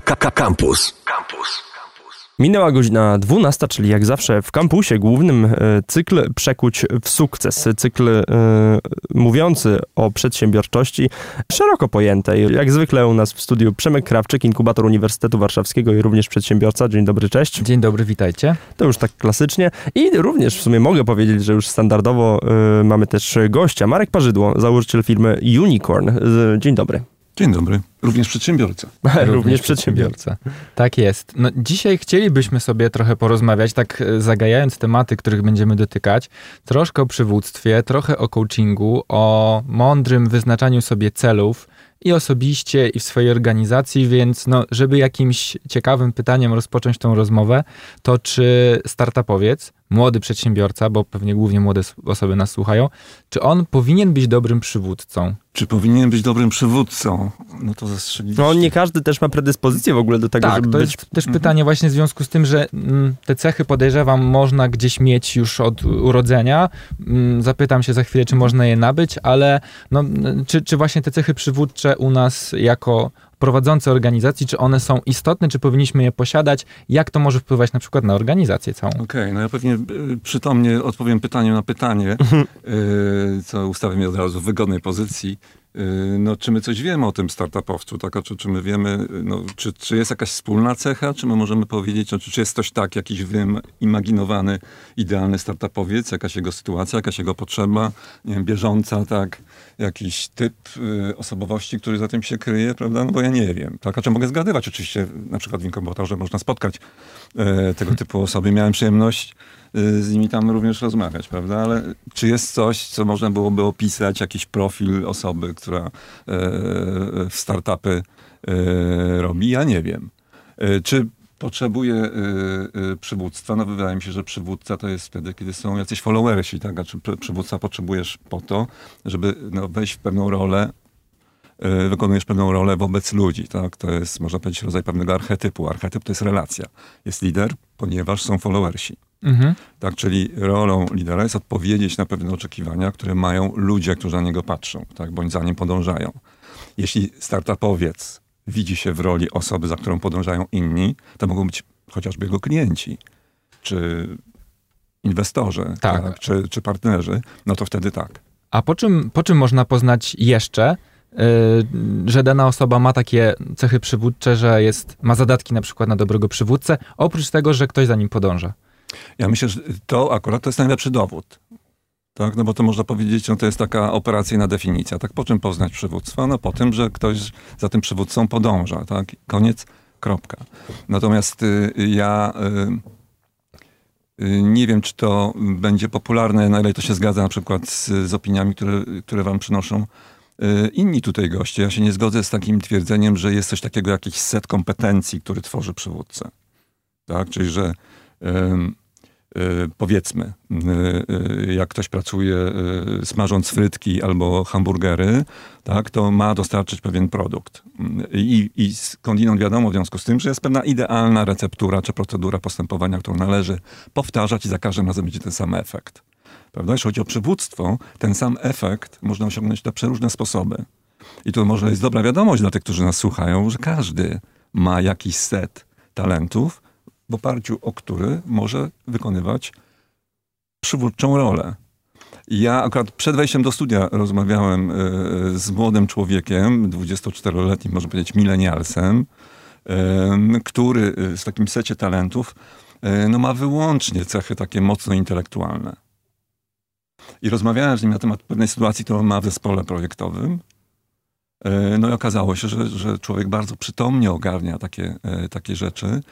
Campus. Campus. Minęła godzina 12, czyli jak zawsze w kampusie głównym e, cykl Przekuć w sukces. Cykl e, mówiący o przedsiębiorczości szeroko pojętej. Jak zwykle u nas w studiu Przemek Krawczyk, inkubator Uniwersytetu Warszawskiego i również przedsiębiorca. Dzień dobry, cześć. Dzień dobry, witajcie. To już tak klasycznie. I również w sumie mogę powiedzieć, że już standardowo e, mamy też gościa. Marek Parzydło, założyciel firmy Unicorn. Dzień dobry. Dzień dobry. Również przedsiębiorca. Również, Również przedsiębiorca. Tak jest. No, dzisiaj chcielibyśmy sobie trochę porozmawiać, tak e, zagajając tematy, których będziemy dotykać, troszkę o przywództwie, trochę o coachingu, o mądrym wyznaczaniu sobie celów i osobiście, i w swojej organizacji, więc no, żeby jakimś ciekawym pytaniem rozpocząć tą rozmowę, to czy startupowiec, młody przedsiębiorca, bo pewnie głównie młode osoby nas słuchają, czy on powinien być dobrym przywódcą? Czy powinien być dobrym przywódcą? No to zastrzeliście. No nie każdy też ma predyspozycję w ogóle do tego, tak, żeby to być... jest też pytanie właśnie w związku z tym, że mm, te cechy podejrzewam można gdzieś mieć już od urodzenia. Mm, zapytam się za chwilę, czy można je nabyć, ale no, czy, czy właśnie te cechy przywódcze u nas jako prowadzący organizacji, czy one są istotne, czy powinniśmy je posiadać, jak to może wpływać na przykład na organizację całą. Okej, okay, no ja pewnie y, przytomnie odpowiem pytaniem na pytanie, y, co ustawi mnie od razu w wygodnej pozycji. Y, no, czy my coś wiemy o tym startupowcu, tak? czy, czy my wiemy, no, czy, czy jest jakaś wspólna cecha, czy my możemy powiedzieć, czy, czy jest coś tak, jakiś wyimaginowany, idealny startupowiec, jakaś jego sytuacja, jakaś jego potrzeba, nie wiem, bieżąca, tak, jakiś typ y, osobowości, który za tym się kryje, prawda? No bo ja nie wiem. Tak, a czy mogę zgadywać? Oczywiście, na przykład w inkubatorze można spotkać y, tego typu osoby. Miałem przyjemność Y, z nimi tam również rozmawiać, prawda? Ale czy jest coś, co można byłoby opisać, jakiś profil osoby, która e, w startupy e, robi? Ja nie wiem. E, czy potrzebuje przywództwa? No wydaje mi się, że przywódca to jest wtedy, kiedy są jacyś followersi, tak? A czy przywódca potrzebujesz po to, żeby no, wejść w pewną rolę, wykonujesz pewną rolę wobec ludzi, tak? To jest, można powiedzieć, rodzaj pewnego archetypu. Archetyp to jest relacja. Jest lider, ponieważ są followersi. Mhm. Tak, czyli rolą lidera jest odpowiedzieć na pewne oczekiwania, które mają ludzie, którzy na niego patrzą, tak, bądź za nim podążają. Jeśli startupowiec widzi się w roli osoby, za którą podążają inni, to mogą być chociażby jego klienci, czy inwestorzy, tak. tak czy, czy partnerzy, no to wtedy tak. A po czym, po czym można poznać jeszcze, yy, że dana osoba ma takie cechy przywódcze, że jest, ma zadatki na przykład na dobrego przywódcę, oprócz tego, że ktoś za nim podąża? Ja myślę, że to akurat to jest najlepszy dowód. Tak, no bo to można powiedzieć, no to jest taka operacyjna definicja. Tak, po czym poznać przywództwo? No po tym, że ktoś za tym przywódcą podąża, tak? Koniec, kropka. Natomiast y, ja y, y, nie wiem, czy to będzie popularne, na ile to się zgadza na przykład z, z opiniami, które, które wam przynoszą y, inni tutaj goście. Ja się nie zgodzę z takim twierdzeniem, że jest coś takiego, jakiś set kompetencji, który tworzy przywódcę. Tak, czyli że powiedzmy, y, y, jak ktoś pracuje smażąc frytki albo hamburgery, tak, to ma dostarczyć pewien produkt. I, I skądinąd wiadomo w związku z tym, że jest pewna idealna receptura czy procedura postępowania, którą należy powtarzać i za każdym razem będzie ten sam efekt. Prawda? Jeśli chodzi o przywództwo, ten sam efekt można osiągnąć na przeróżne sposoby. I to może jest dobra wiadomość dla tych, którzy nas słuchają, że każdy ma jakiś set talentów, w oparciu o który może wykonywać przywódczą rolę. Ja akurat przed wejściem do studia rozmawiałem e, z młodym człowiekiem, 24-letnim, można powiedzieć milenialsem, e, który w takim secie talentów e, no, ma wyłącznie cechy takie mocno intelektualne. I rozmawiałem z nim na temat pewnej sytuacji, którą ma w zespole projektowym. No i okazało się, że, że człowiek bardzo przytomnie ogarnia takie, takie rzeczy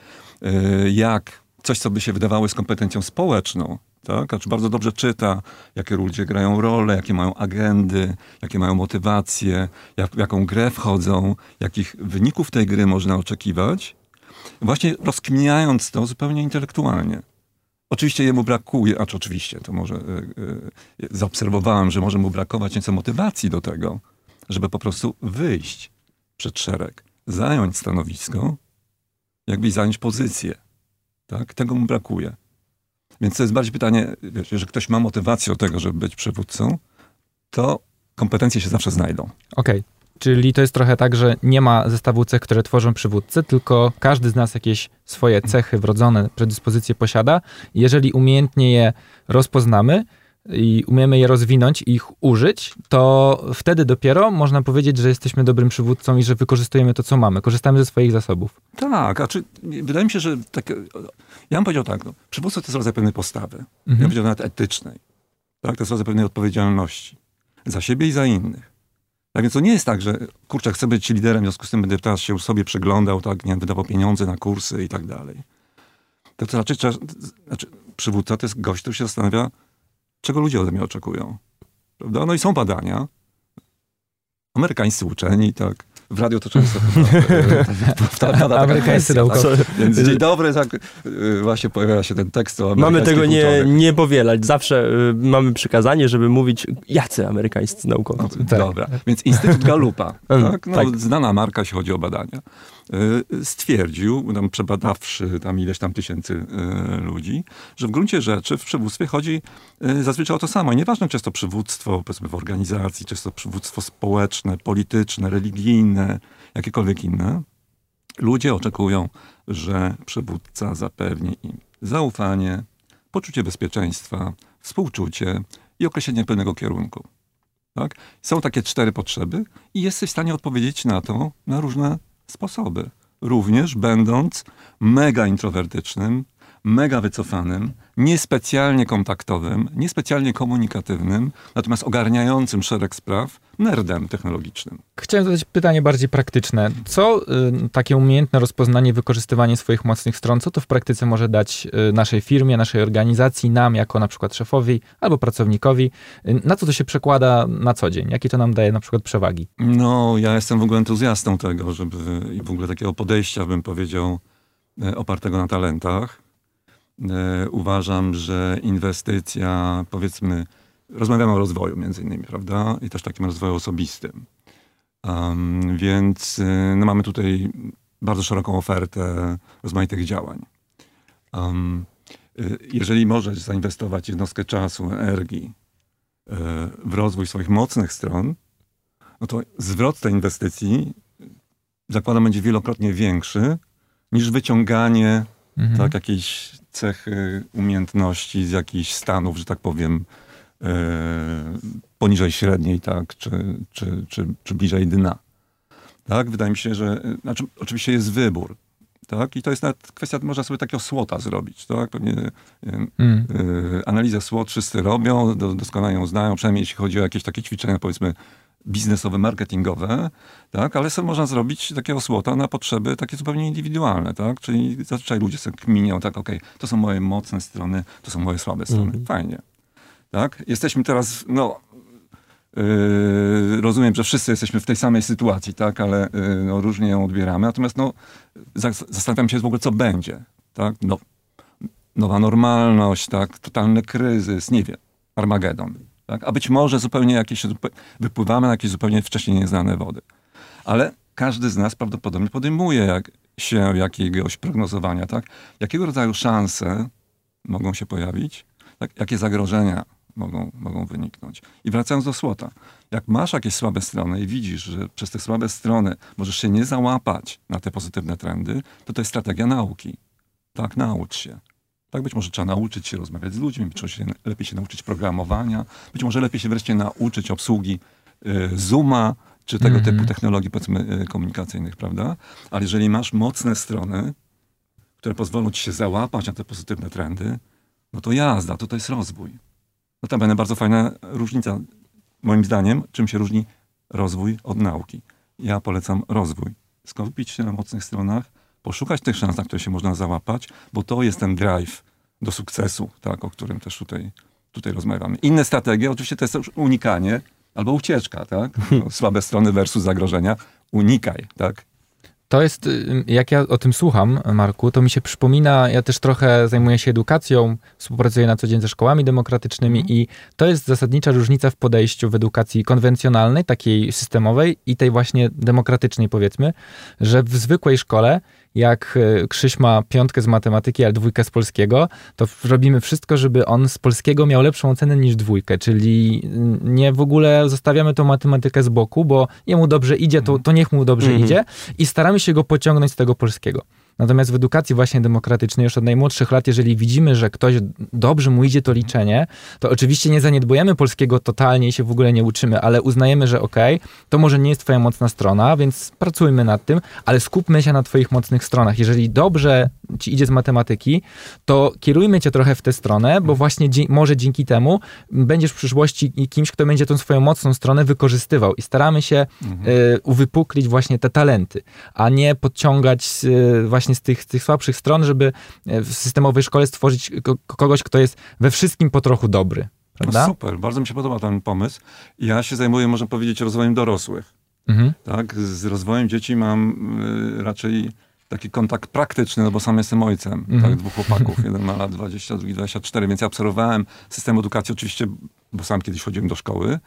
Y, jak coś, co by się wydawało z kompetencją społeczną, tak? Znaczy bardzo dobrze czyta, jakie ludzie grają role, jakie mają agendy, jakie mają motywacje, jak, w jaką grę wchodzą, jakich wyników tej gry można oczekiwać. Właśnie rozkminiając to zupełnie intelektualnie. Oczywiście jemu brakuje, a czy oczywiście, to może yy, yy, zaobserwowałem, że może mu brakować nieco motywacji do tego, żeby po prostu wyjść przed szereg, zająć stanowisko jakby zająć pozycję. Tak? Tego mu brakuje. Więc to jest bardziej pytanie, wiesz, że ktoś ma motywację do tego, żeby być przywódcą, to kompetencje się zawsze znajdą. Okej. Okay. Czyli to jest trochę tak, że nie ma zestawu cech, które tworzą przywódcę, tylko każdy z nas jakieś swoje cechy wrodzone, predyspozycje posiada. Jeżeli umiejętnie je rozpoznamy i umiemy je rozwinąć i ich użyć, to wtedy dopiero można powiedzieć, że jesteśmy dobrym przywódcą i że wykorzystujemy to, co mamy. Korzystamy ze swoich zasobów. Tak, a czy wydaje mi się, że tak, ja bym powiedział tak, no, przywództwo to jest rodzaj pewnej postawy. Ja bym Mhm. powiedział nawet etycznej. Tak, to jest rodzaj pewnej odpowiedzialności za siebie i za innych. Tak więc to nie jest tak, że kurczę, chcę być liderem, w związku z tym będę teraz się sobie przeglądał, tak, nie wydawał pieniądze na kursy i tak dalej. To, to raczej, trzeba- znaczy, przywódca to jest gość, który się zastanawia, czego ludzie ode mnie oczekują. Prawda? No i są badania. Amerykańscy uczeni, tak. W radio to często pada taka Amerykańscy naukowcy. Więc dzień dobry, tak y, właśnie pojawia się ten tekst o Mamy tego nie, uczonych. nie powielać. Zawsze y, mamy przykazanie, żeby mówić, jacy amerykańscy naukowcy. Tak. Dobra, więc Instytut Galupa, Mm, tak? No, tak. znana marka, jeśli chodzi o badania, y, stwierdził, tam przebadawszy tam ileś tam tysięcy y, ludzi, że w gruncie rzeczy w przywództwie chodzi y, zazwyczaj o to samo. I nieważne, czy jest to przywództwo, powiedzmy, w organizacji, czy jest to przywództwo społeczne, polityczne, religijne, jakiekolwiek inne. Ludzie oczekują, że przywódca zapewni im zaufanie, poczucie bezpieczeństwa, współczucie i określenie pewnego kierunku. Tak? Są takie cztery potrzeby i jesteś w stanie odpowiedzieć na to na różne sposoby. Również będąc mega introwertycznym, mega wycofanym, niespecjalnie kontaktowym, niespecjalnie komunikatywnym, natomiast ogarniającym szereg spraw, nerdem technologicznym. Chciałem zadać pytanie bardziej praktyczne. Co y, takie umiejętne rozpoznanie, wykorzystywanie swoich mocnych stron, co to w praktyce może dać y, naszej firmie, naszej organizacji, nam jako na przykład szefowi albo pracownikowi? Y, na co to się przekłada na co dzień? Jakie to nam daje na przykład przewagi? No, ja jestem w ogóle entuzjastą tego, żeby i w ogóle takiego podejścia, bym powiedział, e, opartego na talentach. E, Uważam, że inwestycja, powiedzmy, rozmawiamy o rozwoju między innymi, prawda? I też takim rozwoju osobistym. Um, więc e, no, mamy tutaj bardzo szeroką ofertę rozmaitych działań. Um, jeżeli możesz zainwestować jednostkę czasu, energii w rozwój swoich mocnych stron, no to zwrot tej inwestycji zakładam będzie wielokrotnie większy niż wyciąganie Mhm. tak, jakiejś cechy, umiejętności z jakichś stanów, że tak powiem, e, poniżej średniej, tak, czy, czy, czy, czy bliżej dna. Tak, wydaje mi się, że, znaczy, oczywiście jest wybór, tak, i to jest nawet kwestia, można sobie takiego słota zrobić, tak, pewnie e, Mm. y, analizę SWOT wszyscy robią, do, doskonale ją znają, przynajmniej jeśli chodzi o jakieś takie ćwiczenia, powiedzmy, biznesowe, marketingowe, tak, ale sobie można zrobić takiego SWOTA na potrzeby takie zupełnie indywidualne, tak, czyli zazwyczaj ludzie sobie kminią, tak, okej, to są moje mocne strony, to są moje słabe strony, Mhm. fajnie, tak, jesteśmy teraz, no, Yy, rozumiem, że wszyscy jesteśmy w tej samej sytuacji, tak, ale yy, no, różnie ją odbieramy. Natomiast no, zas- zastanawiam się w ogóle, co będzie. Tak? No, nowa normalność, tak, totalny kryzys, nie wiem, Armagedon. Tak? A być może zupełnie jakieś, wypływamy na jakieś zupełnie wcześniej nieznane wody. Ale każdy z nas prawdopodobnie podejmuje jak, się jakiegoś prognozowania, tak? Jakiego rodzaju szanse mogą się pojawić, tak? jakie zagrożenia mogą, mogą wyniknąć. I wracając do słota, jak masz jakieś słabe strony i widzisz, że przez te słabe strony możesz się nie załapać na te pozytywne trendy, to to jest strategia nauki. Tak, naucz się. Tak, być może trzeba nauczyć się rozmawiać z ludźmi, być może się, lepiej się nauczyć programowania, być może lepiej się wreszcie nauczyć obsługi y, Zooma, czy tego Mhm. typu technologii, powiedzmy, y, komunikacyjnych, prawda? Ale jeżeli masz mocne strony, które pozwolą ci się załapać na te pozytywne trendy, no to jazda, to to jest rozwój. Notabene bardzo fajna różnica, moim zdaniem, czym się różni rozwój od nauki. Ja polecam rozwój. Skupić się na mocnych stronach, poszukać tych szans, na które się można załapać, bo to jest ten drive do sukcesu, tak, o którym też tutaj, tutaj rozmawiamy. Inne strategie, oczywiście to jest już unikanie albo ucieczka, tak? No, słabe strony versus zagrożenia. Unikaj, tak? To jest, y, jak ja o tym słucham, Marku, to mi się przypomina, ja też trochę zajmuję się edukacją, współpracuję na co dzień ze szkołami demokratycznymi i to jest zasadnicza różnica w podejściu w edukacji konwencjonalnej, takiej systemowej i tej właśnie demokratycznej powiedzmy, że w zwykłej szkole jak e, Krzyś ma piątkę z matematyki, ale dwójkę z polskiego, to robimy wszystko, żeby on z polskiego miał lepszą ocenę niż dwójkę, czyli nie w ogóle zostawiamy tą matematykę z boku, bo jemu dobrze idzie, to, to niech mu dobrze Mhm. idzie i staramy się go pociągnąć z tego polskiego. Natomiast w edukacji właśnie demokratycznej już od najmłodszych lat, jeżeli widzimy, że ktoś dobrze mu idzie to liczenie, to oczywiście nie zaniedbujemy polskiego totalnie i się w ogóle nie uczymy, ale uznajemy, że okej, to może nie jest twoja mocna strona, więc pracujmy nad tym, ale skupmy się na twoich mocnych stronach. Jeżeli dobrze ci idzie z matematyki, to kierujmy cię trochę w tę stronę, bo właśnie dzie- może dzięki temu będziesz w przyszłości kimś, kto będzie tą swoją mocną stronę wykorzystywał i staramy się y, uwypuklić właśnie te talenty, a nie podciągać y, właśnie z tych, z tych słabszych stron, żeby y, w systemowej szkole stworzyć ko- kogoś, kto jest we wszystkim po trochu dobry. No super, bardzo mi się podoba ten pomysł. Ja się zajmuję, można powiedzieć, rozwojem dorosłych. Mhm. Tak? Z rozwojem dzieci mam y, raczej taki kontakt praktyczny, no bo sam jestem ojcem Mhm. tak, dwóch chłopaków. Jeden ma lat 20, drugi 24, więc ja obserwowałem system edukacji oczywiście, bo sam kiedyś chodziłem do szkoły,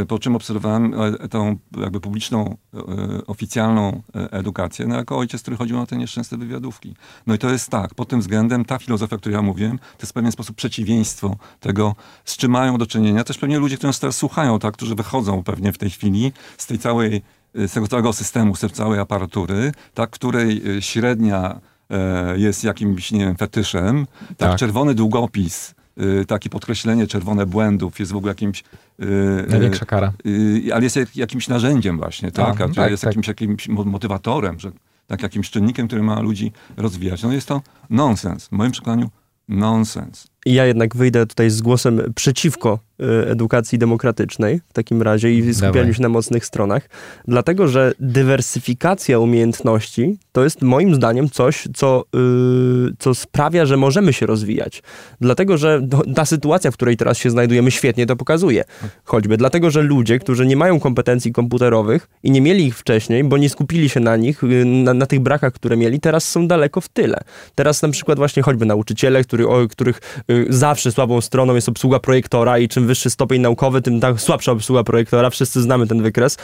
y, po czym obserwowałem e, tą jakby publiczną, e, oficjalną e, edukację, no jako ojciec, który chodził na te nieszczęsne wywiadówki. No i to jest tak, pod tym względem ta filozofia, o której ja mówiłem, to jest w pewien sposób przeciwieństwo tego, z czym mają do czynienia. Też pewnie ludzie, którzy nas teraz słuchają, tak, którzy wychodzą pewnie w tej chwili z tej całej z tego całego systemu, z tej całej aparatury, tak, której y, średnia e, jest jakimś, nie wiem, fetyszem, tak, Tak. czerwony długopis, y, takie podkreślenie czerwone błędów jest w ogóle jakimś... y, y, Największa kara. y, ale jest jak, jakimś narzędziem właśnie, tak? A, A, tak, jest tak. jakimś, jakimś mo- motywatorem, że tak jakimś czynnikiem, który ma ludzi rozwijać. No jest to nonsens. W moim przekonaniu nonsens. Ja jednak wyjdę tutaj z głosem przeciwko y, edukacji demokratycznej w takim razie i skupianiu się na mocnych stronach, dlatego że dywersyfikacja umiejętności to jest moim zdaniem coś, co, y, co sprawia, że możemy się rozwijać. Dlatego, że ta sytuacja, w której teraz się znajdujemy, świetnie to pokazuje. Choćby dlatego, że ludzie, którzy nie mają kompetencji komputerowych i nie mieli ich wcześniej, bo nie skupili się na nich, y, na, na tych brakach, które mieli, teraz są daleko w tyle. Teraz na przykład właśnie choćby nauczyciele, który, o, których zawsze słabą stroną jest obsługa projektora i czym wyższy stopień naukowy, tym tak słabsza obsługa projektora. Wszyscy znamy ten wykres.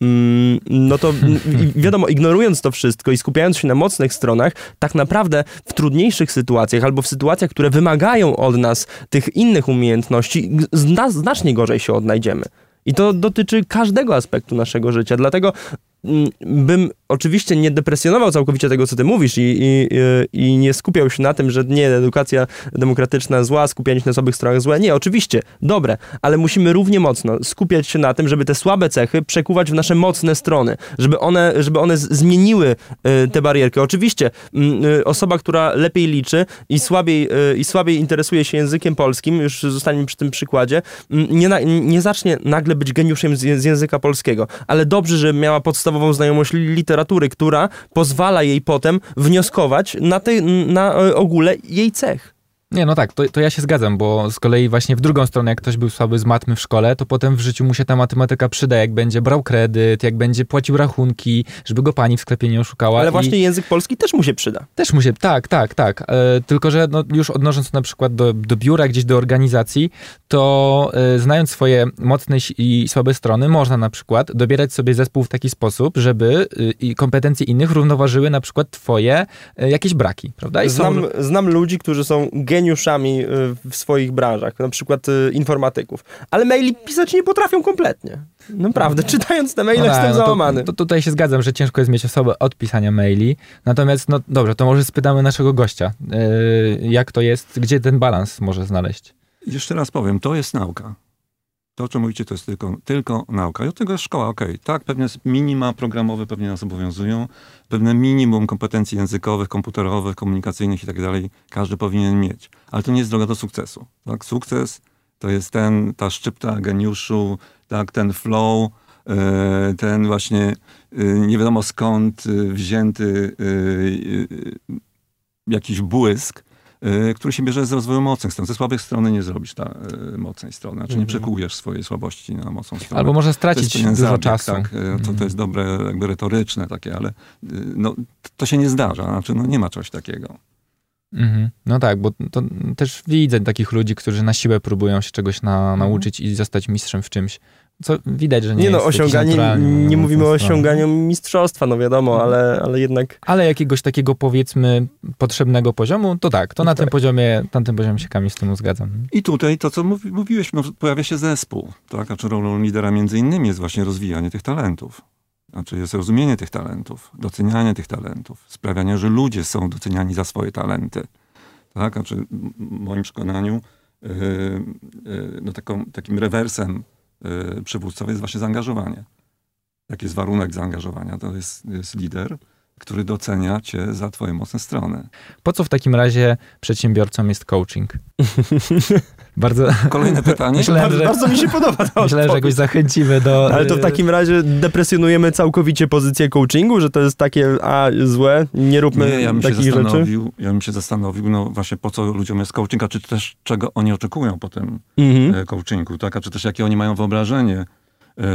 Mm, no to mm, wiadomo, ignorując to wszystko i skupiając się na mocnych stronach, tak naprawdę w trudniejszych sytuacjach albo w sytuacjach, które wymagają od nas tych innych umiejętności, znacznie gorzej się odnajdziemy. I to dotyczy każdego aspektu naszego życia. Dlatego bym oczywiście nie depresjonował całkowicie tego, co ty mówisz i, i, i nie skupiał się na tym, że nie, edukacja demokratyczna zła, skupianie się na słabych stronach złe. Nie, oczywiście, dobre, ale musimy równie mocno skupiać się na tym, żeby te słabe cechy przekuwać w nasze mocne strony, żeby one, żeby one zmieniły y, tę barierkę. Oczywiście mm, y, osoba, która lepiej liczy i słabiej, y, i słabiej interesuje się językiem polskim, już zostaniemy przy tym przykładzie, mm, nie, nie zacznie nagle być geniuszem z, z języka polskiego, ale dobrze, że miała podstawową znajomość li- literatury, która pozwala jej potem wnioskować na, tej, na y, ogóle jej cech. Nie, no tak, to, to ja się zgadzam, bo z kolei właśnie w drugą stronę, jak ktoś był słaby z matmy w szkole, to potem w życiu mu się ta matematyka przyda, jak będzie brał kredyt, jak będzie płacił rachunki, żeby go pani w sklepie nie oszukała. Ale i właśnie język polski też mu się przyda. Też mu się, tak, tak, tak. E, tylko, że no, już odnosząc na przykład do, do biura, gdzieś do organizacji, to e, znając swoje mocne i słabe strony, można na przykład dobierać sobie zespół w taki sposób, żeby i kompetencje innych równoważyły na przykład twoje e, jakieś braki, prawda? I są- Znam, znam ludzi, którzy są geniuszami y, w swoich branżach, na przykład y, informatyków, ale maili pisać nie potrafią kompletnie. Naprawdę, czytając te maile No tak, jestem no to- załamany. To, tutaj się zgadzam, że ciężko jest mieć osobę od pisania maili. Natomiast, no dobrze, to może spytamy naszego gościa, yy, jak to jest, gdzie ten balans może znaleźć. Jeszcze raz powiem, to jest nauka. To, o czym mówicie, to jest tylko, tylko nauka. I od tego jest szkoła, okej. Tak, pewne minima programowe pewnie nas obowiązują. Pewne minimum kompetencji językowych, komputerowych, komunikacyjnych i tak dalej każdy powinien mieć. Ale to nie jest droga do sukcesu. Tak? Sukces to jest ten, ta szczypta geniuszu, tak, ten flow, e, ten właśnie e, nie wiadomo skąd e, wzięty jakiś błysk, który się bierze z rozwoju mocnych stron. Ze słabych strony nie zrobisz ta y, mocnej strony. Znaczy nie Mhm. przekujesz swojej słabości na mocną stronę. Albo może stracić dużo zabieg, czasu. Tak, y, to, Mhm. to jest dobre, jakby retoryczne takie, ale y, no, to się nie zdarza. Znaczy, no, nie ma czegoś takiego. Mhm. No tak, bo to też widzę takich ludzi, którzy na siłę próbują się czegoś na, nauczyć i zostać mistrzem w czymś. Co widać, że nie, Nie no, osiąganie, nie mówimy o osiąganiu mistrzostwa, no wiadomo, ale, ale jednak Ale jakiegoś takiego powiedzmy potrzebnego poziomu, to tak, to na Tak. tym poziomie, na tym poziomie się Kamil z tym zgadzam. I tutaj to, co mówi, mówiłeś, no, pojawia się zespół. Tak? A czy rolą lidera między innymi jest właśnie rozwijanie tych talentów. Znaczy jest rozumienie tych talentów, docenianie tych talentów, sprawianie, że ludzie są doceniani za swoje talenty. Tak? Znaczy, w moim przekonaniu yy, yy, no taką, takim rewersem przywódców jest właśnie zaangażowanie. Jaki jest warunek zaangażowania? To jest, jest lider, który docenia cię za twoje mocne strony. Po co w takim razie przedsiębiorcom jest coaching? Bardzo Kolejne pytanie. Myślałem, bardzo, że- bardzo mi się podoba ta myślę, że jakoś zachęcimy do... Ale to w takim razie depresjonujemy całkowicie pozycję coachingu, że to jest takie, a złe, nie róbmy Nie, ja bym się takich rzeczy. zastanowił, ja bym się zastanowił, no właśnie po co ludziom jest coaching, a czy też czego oni oczekują po tym Mhm. e, coachingu, tak? A czy też jakie oni mają wyobrażenie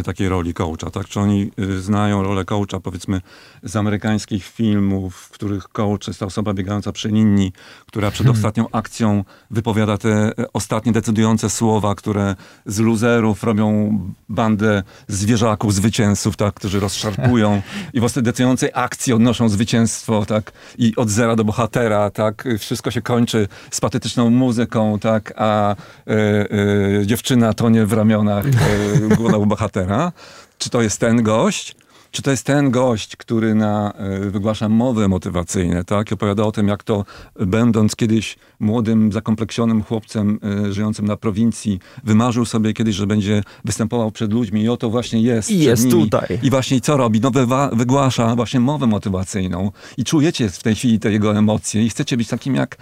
takiej roli coacha, tak? Czy oni e, znają rolę coacha, powiedzmy, z amerykańskich filmów, w których coach jest ta osoba biegająca przy linii, która przed ostatnią akcją wypowiada te e, ostatnie decydujące słowa, które z luzerów robią bandę zwierzaków, zwycięzców, tak? Którzy rozszarpują i w ostatniej decydującej akcji odnoszą zwycięstwo, tak? I od zera do bohatera, tak? Wszystko się kończy z patetyczną muzyką, tak? A e, e, dziewczyna tonie w ramionach e, głównego bohatera. Czy to jest ten gość? Czy to jest ten gość, który na, e, wygłasza mowy motywacyjne, tak? I opowiada o tym, jak to, będąc kiedyś młodym, zakompleksionym chłopcem e, żyjącym na prowincji, wymarzył sobie kiedyś, że będzie występował przed ludźmi i oto właśnie jest. I jest nimi. tutaj. I właśnie co robi? No wywa- wygłasza właśnie mowę motywacyjną i czujecie w tej chwili te jego emocje i chcecie być takim jak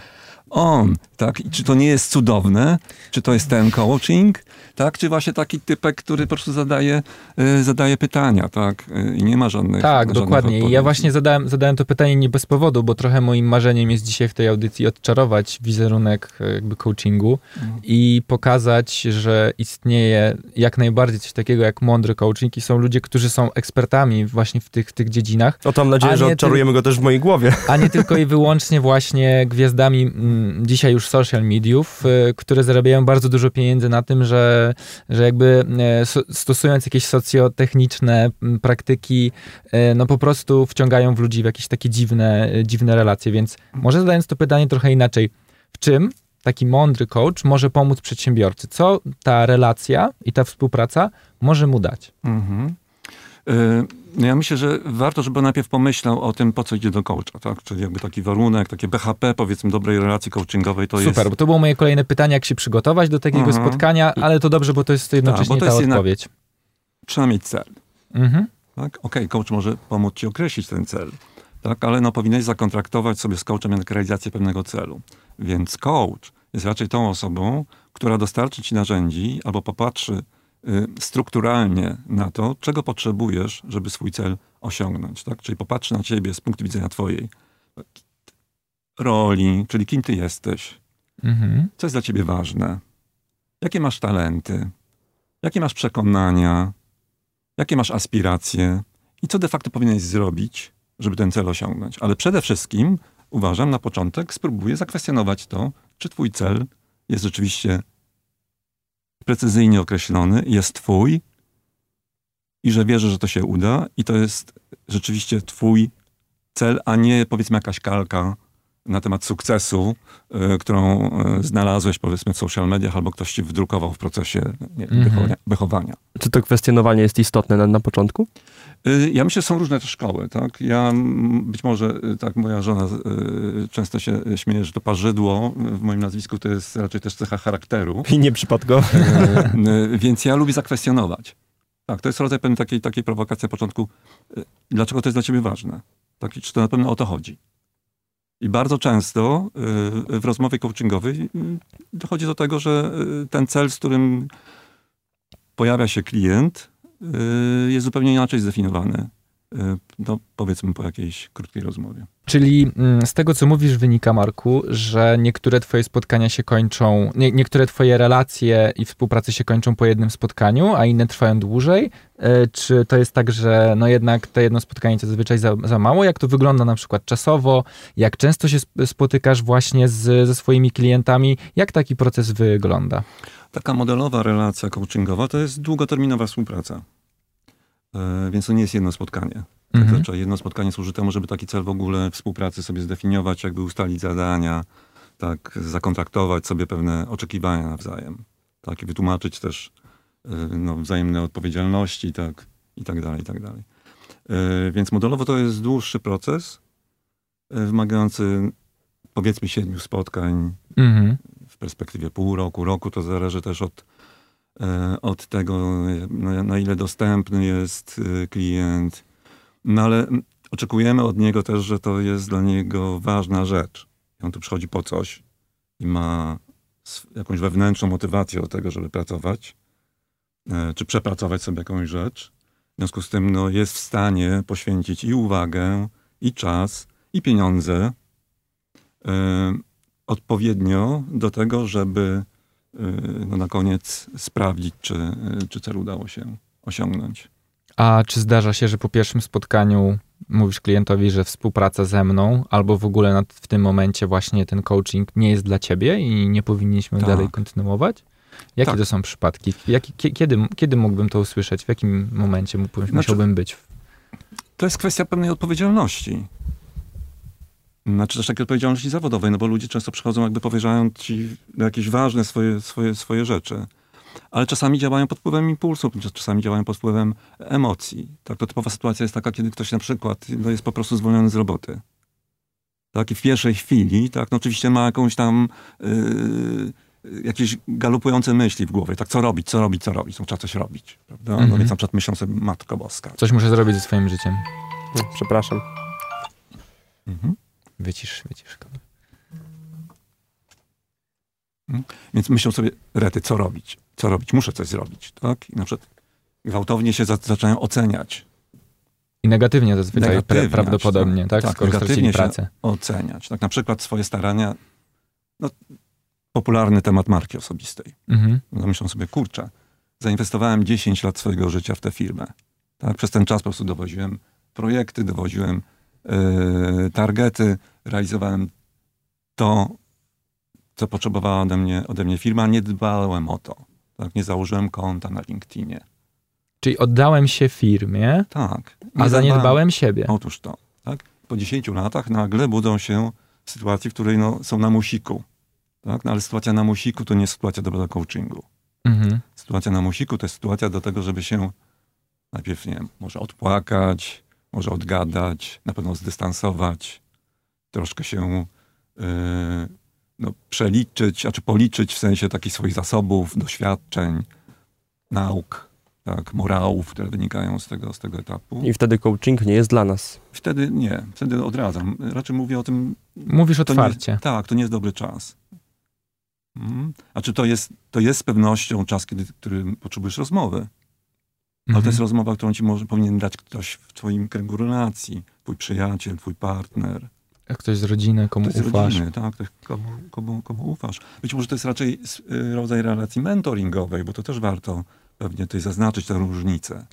on, tak? I czy to nie jest cudowne? Czy to jest ten coaching? Tak? Czy właśnie taki typek, który po prostu zadaje, y, zadaje pytania, tak? Y, I nie ma żadnych Tak, żadnych dokładnie. I ja odpowiedzi. właśnie zadałem, zadałem to pytanie nie bez powodu, bo trochę moim marzeniem jest dzisiaj w tej audycji odczarować wizerunek e, jakby coachingu Mhm. i pokazać, że istnieje jak najbardziej coś takiego jak mądry coaching i są ludzie, którzy są ekspertami właśnie w tych, w tych dziedzinach, No to mam nadzieję, że odczarujemy go też w mojej głowie. a nie tylko i wyłącznie właśnie gwiazdami mm, dzisiaj już social mediów, y, które zarabiają bardzo dużo pieniędzy na tym, że, że jakby e, stosując jakieś socjotechniczne praktyki, e, no po prostu wciągają w ludzi w jakieś takie dziwne, e, dziwne relacje. Więc może zadając to pytanie trochę inaczej, w czym taki mądry coach może pomóc przedsiębiorcy? Co ta relacja i ta współpraca może mu dać? Mhm. Y, ja myślę, że warto, żeby najpierw pomyślał o tym, po co idzie do coacha, tak? Czyli jakby taki warunek, takie BHP, powiedzmy, dobrej relacji coachingowej to Super, jest... bo to było moje kolejne pytanie, jak się przygotować do takiego Mhm. spotkania, ale to dobrze, bo to jest jednocześnie bo to ta jest jednak- odpowiedź. Trzeba mieć cel. Mhm. Tak? Okej, coach może pomóc ci określić ten cel, tak? ale no, powinieneś zakontraktować sobie z coachem jednak realizację pewnego celu. Więc coach jest raczej tą osobą, która dostarczy ci narzędzi albo popatrzy strukturalnie na to, czego potrzebujesz, żeby swój cel osiągnąć. Tak? Czyli popatrzy na ciebie z punktu widzenia twojej roli, czyli kim ty jesteś, Mhm. co jest dla ciebie ważne, jakie masz talenty, jakie masz przekonania, jakie masz aspiracje i co de facto powinieneś zrobić, żeby ten cel osiągnąć. Ale przede wszystkim, uważam, na początek spróbuję zakwestionować to, czy twój cel jest rzeczywiście precyzyjnie określony, jest twój i że wierzę, że to się uda i to jest rzeczywiście twój cel, a nie powiedzmy jakaś kalka na temat sukcesu, y, którą y, znalazłeś powiedzmy w social mediach albo ktoś ci wdrukował w procesie nie, Mhm. wychowania, wychowania. Czy to kwestionowanie jest istotne na, na początku? Y, Ja myślę, że są różne też szkoły, tak? Ja być może, y, tak, moja żona y, często się śmieje, że to parzydło w moim nazwisku to jest raczej też cecha charakteru. I nieprzypadkowo. Więc ja lubię zakwestionować. Tak, to jest rodzaj pewnej takiej, takiej prowokacji na początku. Dlaczego to jest dla ciebie ważne? Tak, czy to na pewno o to chodzi? I bardzo często w rozmowie coachingowej dochodzi do tego, że ten cel, z którym pojawia się klient, jest zupełnie inaczej zdefiniowany y, no, powiedzmy po jakiejś krótkiej rozmowie. Czyli mm, z tego, co mówisz, wynika, Marku, że niektóre twoje spotkania się kończą, nie, niektóre twoje relacje i współpracy się kończą po jednym spotkaniu, a inne trwają dłużej. E, Czy to jest tak, że no jednak to jedno spotkanie to zazwyczaj za, za mało? Jak to wygląda na przykład czasowo? Jak często się sp- spotykasz właśnie z, ze swoimi klientami? Jak taki proces wygląda? Taka modelowa relacja coachingowa to jest długoterminowa współpraca. E, Więc to nie jest jedno spotkanie. Mhm. Zazwyczaj jedno spotkanie służy temu, żeby taki cel w ogóle współpracy sobie zdefiniować, jakby ustalić zadania, tak, zakontraktować sobie pewne oczekiwania nawzajem, tak, i wytłumaczyć też y, no, wzajemne odpowiedzialności, tak, i tak dalej, i tak dalej. Y, Więc modelowo to jest dłuższy proces, wymagający powiedzmy siedmiu spotkań Mhm. W perspektywie pół roku, roku, to zależy też od, e, od tego, na, ile dostępny jest e, klient. No ale oczekujemy od niego też, że to jest dla niego ważna rzecz. On tu przychodzi po coś i ma jakąś wewnętrzną motywację do tego, żeby pracować, e, czy przepracować sobie jakąś rzecz. W związku z tym no, jest w stanie poświęcić i uwagę, i czas, i pieniądze odpowiednio do tego, żeby y, no, na koniec sprawdzić, czy, y, czy cel udało się osiągnąć. A czy zdarza się, że po pierwszym spotkaniu mówisz klientowi, że współpraca ze mną, albo w ogóle na, w tym momencie właśnie ten coaching nie jest dla ciebie i nie powinniśmy Tak. dalej kontynuować? Jakie Tak. to są przypadki? Kie- kiedy, kiedy mógłbym to usłyszeć? W jakim momencie mógłbym, Znaczy- musiałbym być? To jest kwestia pewnej odpowiedzialności. Znaczy też takiej odpowiedzialności zawodowej, no bo ludzie często przychodzą jakby powierzają ci jakieś ważne swoje, swoje, swoje rzeczy. Ale czasami działają pod wpływem impulsów, czasami działają pod wpływem emocji. Tak, to typowa sytuacja jest taka, kiedy ktoś na przykład no, jest po prostu zwolniony z roboty. Tak, i w pierwszej chwili, tak, no oczywiście ma jakąś tam yy, jakieś galopujące myśli w głowie, tak, co robić, co robić, co robić, no, trzeba coś robić, prawda? No Mhm. więc na przykład myślą sobie, Matko Boska. Coś muszę zrobić ze swoim życiem. Przepraszam. Mhm. Wycisz, wycisz. Więc myślą sobie, rety, co robić? Co robić? Muszę coś zrobić, tak? I na przykład gwałtownie się za, zaczynają oceniać, I negatywnie zazwyczaj Negatywnie, prawdopodobnie, tak? tak, Skoro stracili negatywnie się- pracę. oceniać. Tak, na przykład swoje starania, no, popularny temat marki osobistej. Mhm. No, myślą sobie, kurczę, zainwestowałem 10 lat swojego życia w tę firmę. Tak? Przez ten czas po prostu dowoziłem projekty, dowoziłem targety, realizowałem to, co potrzebowała ode mnie, ode mnie firma. Nie dbałem o to. Tak? Nie założyłem konta na LinkedInie. Czyli oddałem się firmie, Tak. Nie a zaniedbałem siebie. Otóż to. Tak? Po 10 latach nagle budzą się w sytuacji, w której no, są na musiku. Tak? No, ale sytuacja na musiku to nie jest sytuacja dobra do coachingu. Mhm. Sytuacja na musiku to jest sytuacja do tego, żeby się najpierw, nie wiem, może odpłakać, może odgadać, na pewno zdystansować, troszkę się yy, no, przeliczyć, a czy policzyć w sensie takich swoich zasobów, doświadczeń, nauk, tak, morałów, które wynikają z tego, z tego etapu. I wtedy coaching nie jest dla nas. Wtedy nie, wtedy odradzam. Raczej mówię o tym, Mówisz to nie, otwarcie. tak, to nie jest dobry czas. Mm. A czy to jest, to jest z pewnością czas, kiedy, który potrzebujesz rozmowy. Ale to Mhm. jest rozmowa, którą ci może, powinien dać ktoś w twoim kręgu relacji. Twój przyjaciel, twój partner. Jak ktoś z rodziny, komu Ktoś z ufasz. rodziny, tak, ktoś, komu, komu, komu ufasz. Być może to jest raczej y, rodzaj relacji mentoringowej, bo to też warto pewnie tutaj zaznaczyć tę różnicę.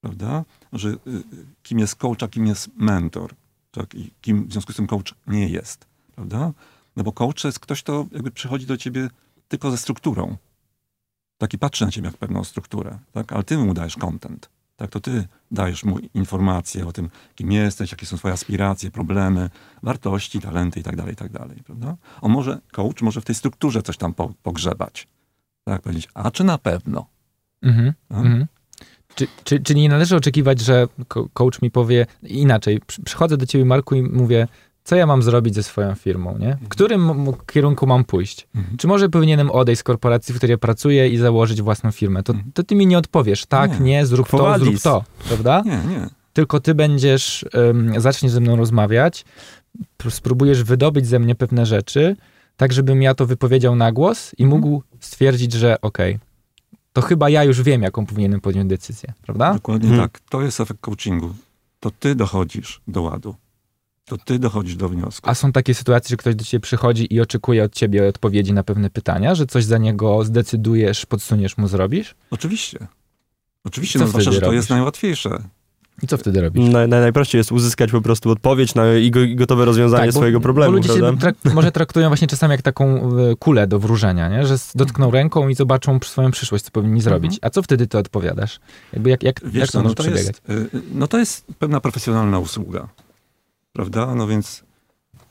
Prawda? Że y, y, kim jest coach, a kim jest mentor. Tak? I kim w związku z tym coach nie jest. Prawda? No bo coach to jest ktoś, kto jakby przychodzi do ciebie tylko ze strukturą. Tak i patrzy na ciebie jak pewną strukturę. Tak? Ale ty mu dajesz content. Tak, to ty dajesz mu informacje o tym, kim jesteś, jakie są twoje aspiracje, problemy, wartości, talenty i tak dalej, i tak dalej, prawda? On może, coach może w tej strukturze coś tam po, pogrzebać. Tak powiedzieć, a czy na pewno? Mhm. Tak? Mhm. Czy, czy, czyli nie należy oczekiwać, że coach mi powie inaczej. Przy- Przychodzę do ciebie, Marku, i mówię, co ja mam zrobić ze swoją firmą, nie? W którym m- kierunku mam pójść? Mhm. Czy może powinienem odejść z korporacji, w której pracuję i założyć własną firmę? To, Mhm. to ty mi nie odpowiesz, tak, nie, Nie. zrób to, zrób to, prawda? Nie, nie. Tylko ty będziesz, um, zaczniesz ze mną rozmawiać, spróbujesz wydobyć ze mnie pewne rzeczy, tak żebym ja to wypowiedział na głos i Mhm. mógł stwierdzić, że okej, to chyba ja już wiem, jaką powinienem podjąć decyzję, prawda? Dokładnie Mhm. tak. To jest efekt coachingu. to ty dochodzisz do ładu. To ty dochodzisz do wniosku. A są takie sytuacje, że ktoś do ciebie przychodzi i oczekuje od ciebie odpowiedzi na pewne pytania, że coś za niego zdecydujesz, podsuniesz mu, zrobisz? Oczywiście. Oczywiście, no zwłaszcza, że to robisz? jest najłatwiejsze. I co wtedy robisz? Naj, naj, najprościej jest uzyskać po prostu odpowiedź na, i, go, i gotowe rozwiązanie Tak, bo- swojego problemu, Bo ludzie prawda? się trak- może traktują właśnie czasami jak taką e, kulę do wróżenia, nie? że dotkną Mhm. ręką i zobaczą swoją przyszłość, co powinni zrobić. A co wtedy ty odpowiadasz? Jakby jak, jak, Wiesz jak to no może to, przebiegać? jest, y, no to jest pewna profesjonalna usługa. Prawda? No więc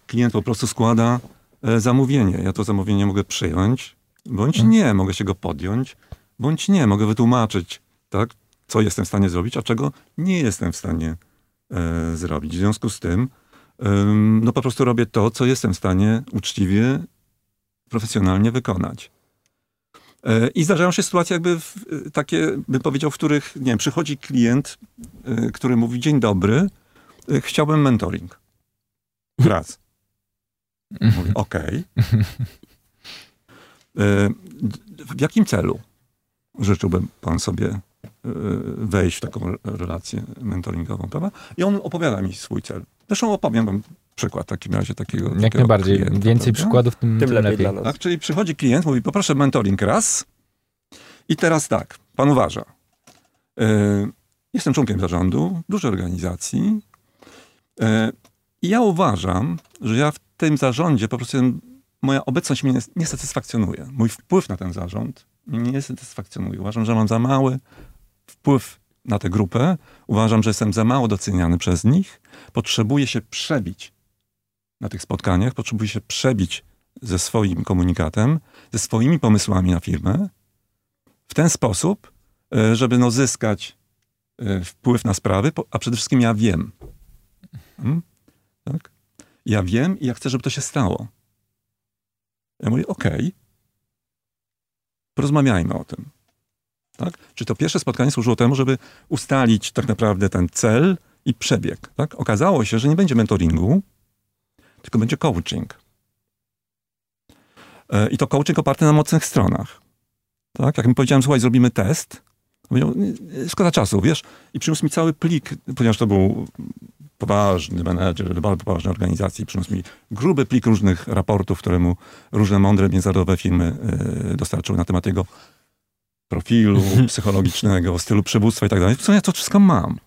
klient po prostu składa e, zamówienie. Ja to zamówienie mogę przyjąć, bądź Mhm. nie, mogę się go podjąć, bądź nie, mogę wytłumaczyć, tak, co jestem w stanie zrobić, a czego nie jestem w stanie e, zrobić. W związku z tym, ym, no po prostu robię to, co jestem w stanie uczciwie, profesjonalnie wykonać. E, I zdarzają się sytuacje jakby w, e, takie, bym powiedział, w których, nie wiem, przychodzi klient, e, który mówi, dzień dobry, chciałbym mentoring. Raz. Mówię, okej. D- W jakim celu życzyłby pan sobie e, wejść w taką re- relację mentoringową, prawda? I on opowiada mi swój cel. Zresztą opowiem wam przykład w takim razie takiego. Jak takiego najbardziej. klienta, Więcej prawda? przykładów, tym, Tym tym lepiej lepiej. dla nas. Tak, czyli przychodzi klient, mówi, poproszę mentoring raz i teraz tak, pan uważa. e, jestem członkiem zarządu dużej organizacji i ja uważam, że ja w tym zarządzie po prostu moja obecność mnie nie, satysfakcjonuje. Mój wpływ na ten zarząd mnie nie satysfakcjonuje. Uważam, że mam za mały wpływ na tę grupę. Uważam, że jestem za mało doceniany przez nich. Potrzebuję się przebić na tych spotkaniach, potrzebuję się przebić ze swoim komunikatem, ze swoimi pomysłami na firmę w ten sposób, e, żeby no zyskać e, wpływ na sprawy, a przede wszystkim ja wiem. Hmm? Tak? Ja wiem i ja chcę, żeby to się stało. Ja mówię, okej, porozmawiajmy o tym. Tak? Czy to pierwsze spotkanie służyło temu, żeby ustalić tak naprawdę ten cel i przebieg. Tak? Okazało się, że nie będzie mentoringu, tylko będzie coaching. E, I to coaching oparty na mocnych stronach. Tak? Jak mi powiedziałem, słuchaj, zrobimy test, powiedział, "Nie, nie, szkoda czasu, wiesz, i przyniósł mi cały plik, ponieważ to był poważny menedżer, bardzo poważnej organizacji, przyniósł mi gruby plik różnych raportów, które mu różne mądre międzynarodowe firmy e, dostarczyły na temat jego profilu psychologicznego, stylu przywództwa i tak dalej. Co ja to wszystko mam.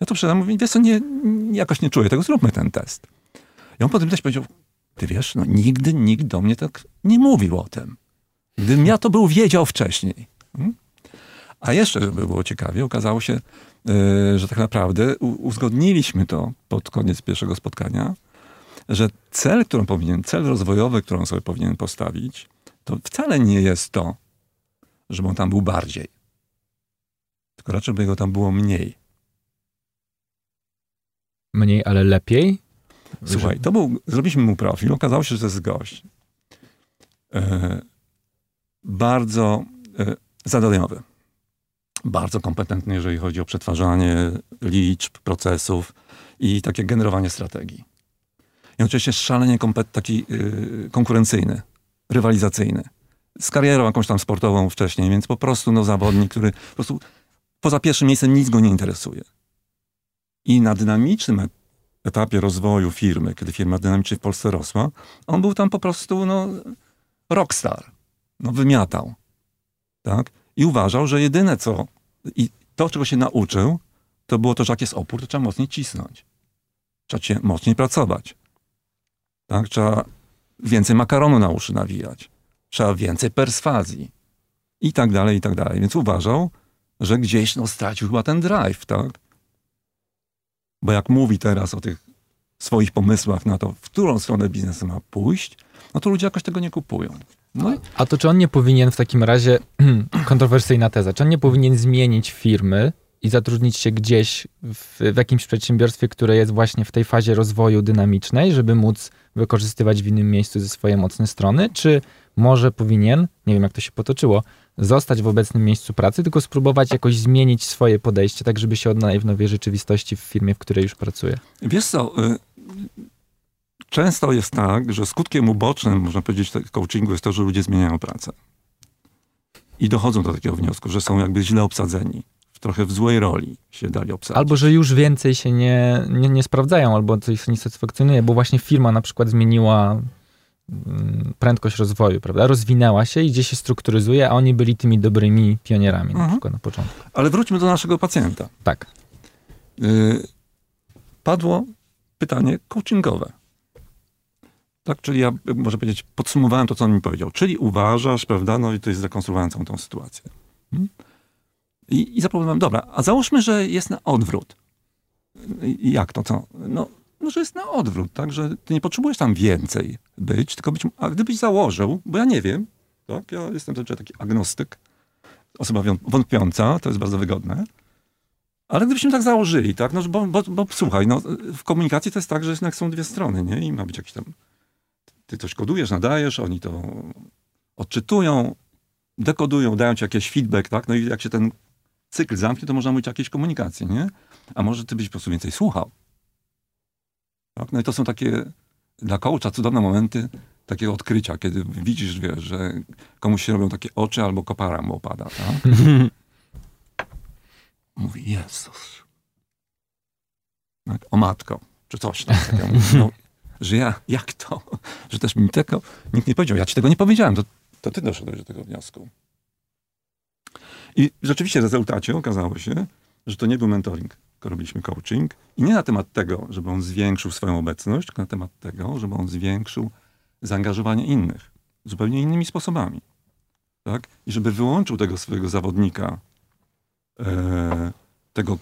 Ja to przydam, mówię, wiesz co, nie, nie, jakoś nie czuję tego, zróbmy ten test. I on potem też powiedział, ty wiesz, no nigdy nikt do mnie tak nie mówił o tym. Gdybym ja to był wiedział wcześniej. Hmm? A jeszcze, żeby było ciekawie, okazało się, yy, że tak naprawdę uzgodniliśmy to pod koniec pierwszego spotkania, że cel, którą powinien, cel rozwojowy, którą sobie powinien postawić, to wcale nie jest to, żeby on tam był bardziej. Tylko raczej, by go tam było mniej. Mniej, ale lepiej? Słuchaj, to był, zrobiliśmy mu profil, okazało się, że to jest gość. E, bardzo e, zadaniowy. Bardzo kompetentny, jeżeli chodzi o przetwarzanie liczb, procesów i takie generowanie strategii. I oczywiście szalenie taki y, konkurencyjny, rywalizacyjny. Z karierą jakąś tam sportową wcześniej, więc po prostu no, zawodnik, który po prostu poza pierwszym miejscem nic go nie interesuje. I na dynamicznym et- etapie rozwoju firmy, kiedy firma dynamicznie w Polsce rosła, on był tam po prostu no, rockstar. No, wymiatał. Tak? I uważał, że jedyne co, i to czego się nauczył, to było to, że jak jest opór, to trzeba mocniej cisnąć. Trzeba się mocniej pracować. Tak? Trzeba więcej makaronu na uszy nawijać. Trzeba więcej perswazji. I tak dalej, i tak dalej. Więc uważał, że gdzieś no, stracił chyba ten drive, tak? Bo jak mówi teraz o tych swoich pomysłach na to, w którą stronę biznes ma pójść, no to ludzie jakoś tego nie kupują. No i A to czy on nie powinien w takim razie, kontrowersyjna teza, czy on nie powinien zmienić firmy i zatrudnić się gdzieś w, w jakimś przedsiębiorstwie, które jest właśnie w tej fazie rozwoju dynamicznej, żeby móc wykorzystywać w innym miejscu ze swoje mocne strony, czy może powinien, nie wiem jak to się potoczyło, zostać w obecnym miejscu pracy, tylko spróbować jakoś zmienić swoje podejście, tak żeby się odnaleźć w nowej rzeczywistości w firmie, w której już pracuje. Wiesz co, y, często jest tak, że skutkiem ubocznym, można powiedzieć, tego coachingu jest to, że ludzie zmieniają pracę. I dochodzą do takiego wniosku, że są jakby źle obsadzeni trochę w złej roli się dali obsadzić. Albo, że już więcej się nie, nie, nie sprawdzają, albo coś nie satysfakcjonuje, bo właśnie firma na przykład zmieniła mm, prędkość rozwoju, prawda? Rozwinęła się i gdzie się strukturyzuje, a oni byli tymi dobrymi pionierami na Mhm. przykład na początku. Ale wróćmy do naszego pacjenta. Tak. Y, padło pytanie coachingowe. Tak, czyli ja, y, może powiedzieć, podsumowałem to, co on mi powiedział. Czyli uważasz, prawda, no i to jest zrekonstruowałem całą tą sytuację. Hmm? I, I zaproponowałem, dobra, a załóżmy, że jest na odwrót. I jak to, co? No, no, że jest na odwrót, tak, że ty nie potrzebujesz tam więcej być, tylko być, a gdybyś założył, bo ja nie wiem, tak, ja jestem zazwyczaj taki agnostyk, osoba wątpiąca, to jest bardzo wygodne, ale gdybyśmy tak założyli, tak, no, bo, bo, bo słuchaj, no, w komunikacji to jest tak, że jednak są dwie strony, nie? I ma być jakiś tam, ty coś kodujesz, nadajesz, oni to odczytują, dekodują, dają ci jakiś feedback, tak? No i jak się ten cykl zamknie, to można mówić o jakiejś komunikacji, nie? A może ty byś po prostu więcej słuchał. Tak? No i to są takie dla coacha cudowne momenty takiego odkrycia, kiedy widzisz, wiesz, że komuś się robią takie oczy albo kopara mu opada, tak? Mówi, Jezus. Tak? O matko, czy coś tam. No, że ja, jak to? Że też mi tego, nikt nie powiedział. Ja ci tego nie powiedziałem, to, to ty doszedłeś do tego wniosku. I rzeczywiście w rezultacie okazało się, że to nie był mentoring, tylko robiliśmy coaching. I nie na temat tego, żeby on zwiększył swoją obecność, tylko na temat tego, żeby on zwiększył zaangażowanie innych zupełnie innymi sposobami. Tak? I żeby wyłączył tego swojego zawodnika, e, tego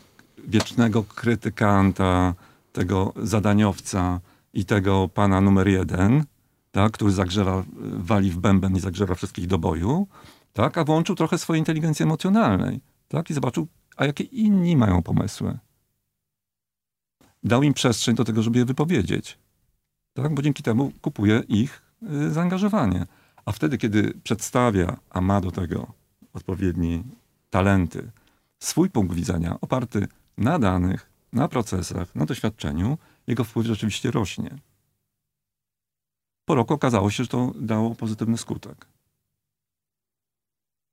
wiecznego krytykanta, tego zadaniowca i tego pana numer jeden, tak, który zagrzewa, wali w bęben i zagrzewa wszystkich do boju, tak, a włączył trochę swojej inteligencji emocjonalnej, tak, i zobaczył, a jakie inni mają pomysły. Dał im przestrzeń do tego, żeby je wypowiedzieć, tak, bo dzięki temu kupuje ich y, zaangażowanie. A wtedy, kiedy przedstawia, a ma do tego odpowiednie talenty, swój punkt widzenia oparty na danych, na procesach, na doświadczeniu, jego wpływ rzeczywiście rośnie. Po roku okazało się, że to dało pozytywny skutek.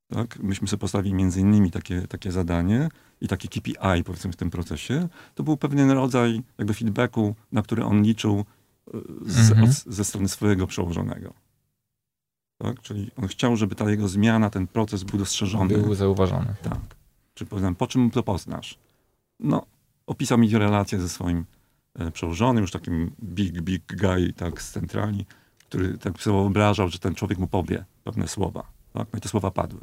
Tak? Myśmy sobie postawili między innymi takie, takie zadanie i taki KPI powiedzmy w tym procesie. To był pewien rodzaj jakby feedbacku, na który on liczył e, z, Mhm. od, ze strony swojego przełożonego. Tak? Czyli on chciał, żeby ta jego zmiana, ten proces był dostrzeżony. Był zauważony. Tak. Czy powiedzmy, po czym to poznasz? No, opisał mi relację ze swoim e, przełożonym, już takim big, big guy, tak, z centrali, który tak sobie wyobrażał, że ten człowiek mu powie pewne słowa. Tak? No i te słowa padły.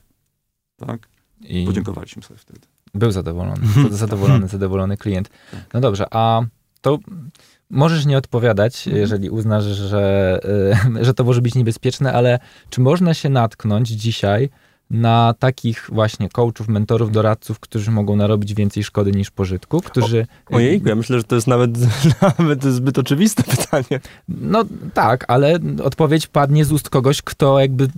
Tak? I Podziękowaliśmy sobie wtedy. był zadowolony. Zadowolony, zadowolony klient. No dobrze, a to możesz nie odpowiadać, Mhm. jeżeli uznasz, że, y, że to może być niebezpieczne, ale czy można się natknąć dzisiaj na takich właśnie coachów, mentorów, doradców, którzy mogą narobić więcej szkody niż pożytku, którzy... Ojejku, ja myślę, że to jest nawet, nawet zbyt oczywiste pytanie. No tak, ale odpowiedź padnie z ust kogoś, kto jakby e,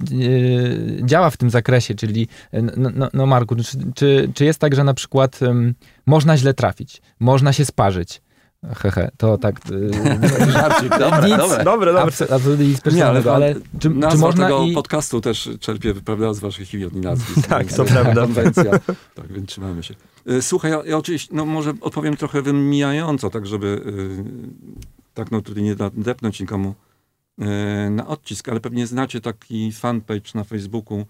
działa w tym zakresie, czyli e, no, no, no Marku, czy, czy, czy jest tak, że na przykład em, można źle trafić, można się sparzyć? Hehe, to tak... e, Żarcik, dobra, nic, dobra. Dobre, dobre. abs- Absolutnie nic Nie, ale, ale, czy, czy można tego i... podcastu też czerpie, prawda, z waszych imion i nazwisk. Tak, to prawda. Konwencja. Tak, więc trzymamy się. Y, Słuchaj, ja, ja oczywiście, no może odpowiem trochę wymijająco, tak żeby y, tak no tutaj nie depnąć nikomu y, na odcisk, ale pewnie znacie taki fanpage na Facebooku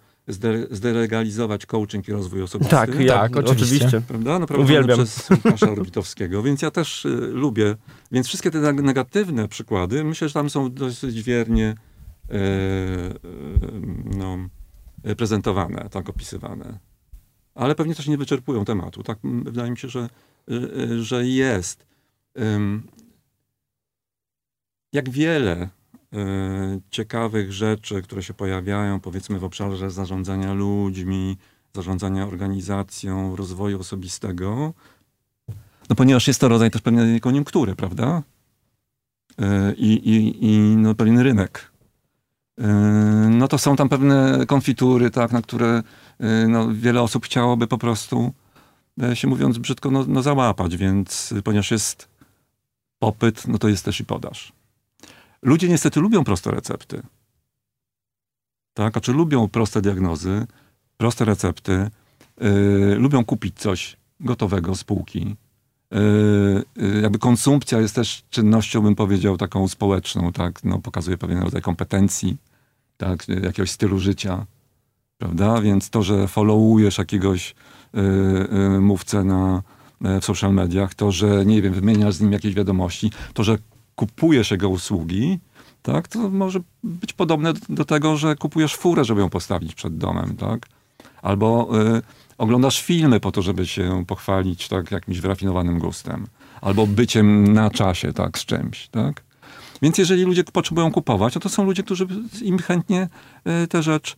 zdelegalizować coaching i rozwój osobisty. Tak, ja, Tak, oczywiście. Prawda? No, prowadzony Uwielbiam. przez Łukasza Orbitowskiego, więc ja też y, lubię. Więc wszystkie te neg- negatywne przykłady, myślę, że tam są dosyć wiernie e, e, no, prezentowane, tak opisywane. Ale pewnie też nie wyczerpują tematu. Tak, wydaje mi się, że, że, że jest. Jak wiele ciekawych rzeczy, które się pojawiają, powiedzmy w obszarze zarządzania ludźmi, zarządzania organizacją, rozwoju osobistego, no ponieważ jest to rodzaj też pewnej koniunktury, prawda? E, I, i, i no, pewien rynek. E, No to są tam pewne konfitury, tak, na które no, wiele osób chciałoby po prostu, e, się mówiąc brzydko, no, no załapać, więc ponieważ jest popyt, no to jest też i podaż. Ludzie niestety lubią proste recepty. Tak, a czy lubią proste diagnozy, proste recepty, yy, lubią kupić coś gotowego spółki. Yy, yy, jakby konsumpcja jest też czynnością, bym powiedział, taką społeczną, tak? No, pokazuje pewien rodzaj kompetencji, tak? Jakiegoś stylu życia, prawda? Więc to, że followujesz jakiegoś yy, yy, mówcę na, yy, w social mediach, to, że, nie wiem, wymieniasz z nim jakieś wiadomości, to, że kupujesz jego usługi, tak? To może być podobne do, tego, że kupujesz furę, żeby ją postawić przed domem, tak? Albo yy, oglądasz filmy po to, żeby się pochwalić tak jakimś wyrafinowanym gustem. Albo byciem na czasie, tak, z czymś, tak? Więc jeżeli ludzie potrzebują kupować, no to są ludzie, którzy im chętnie y, tę rzecz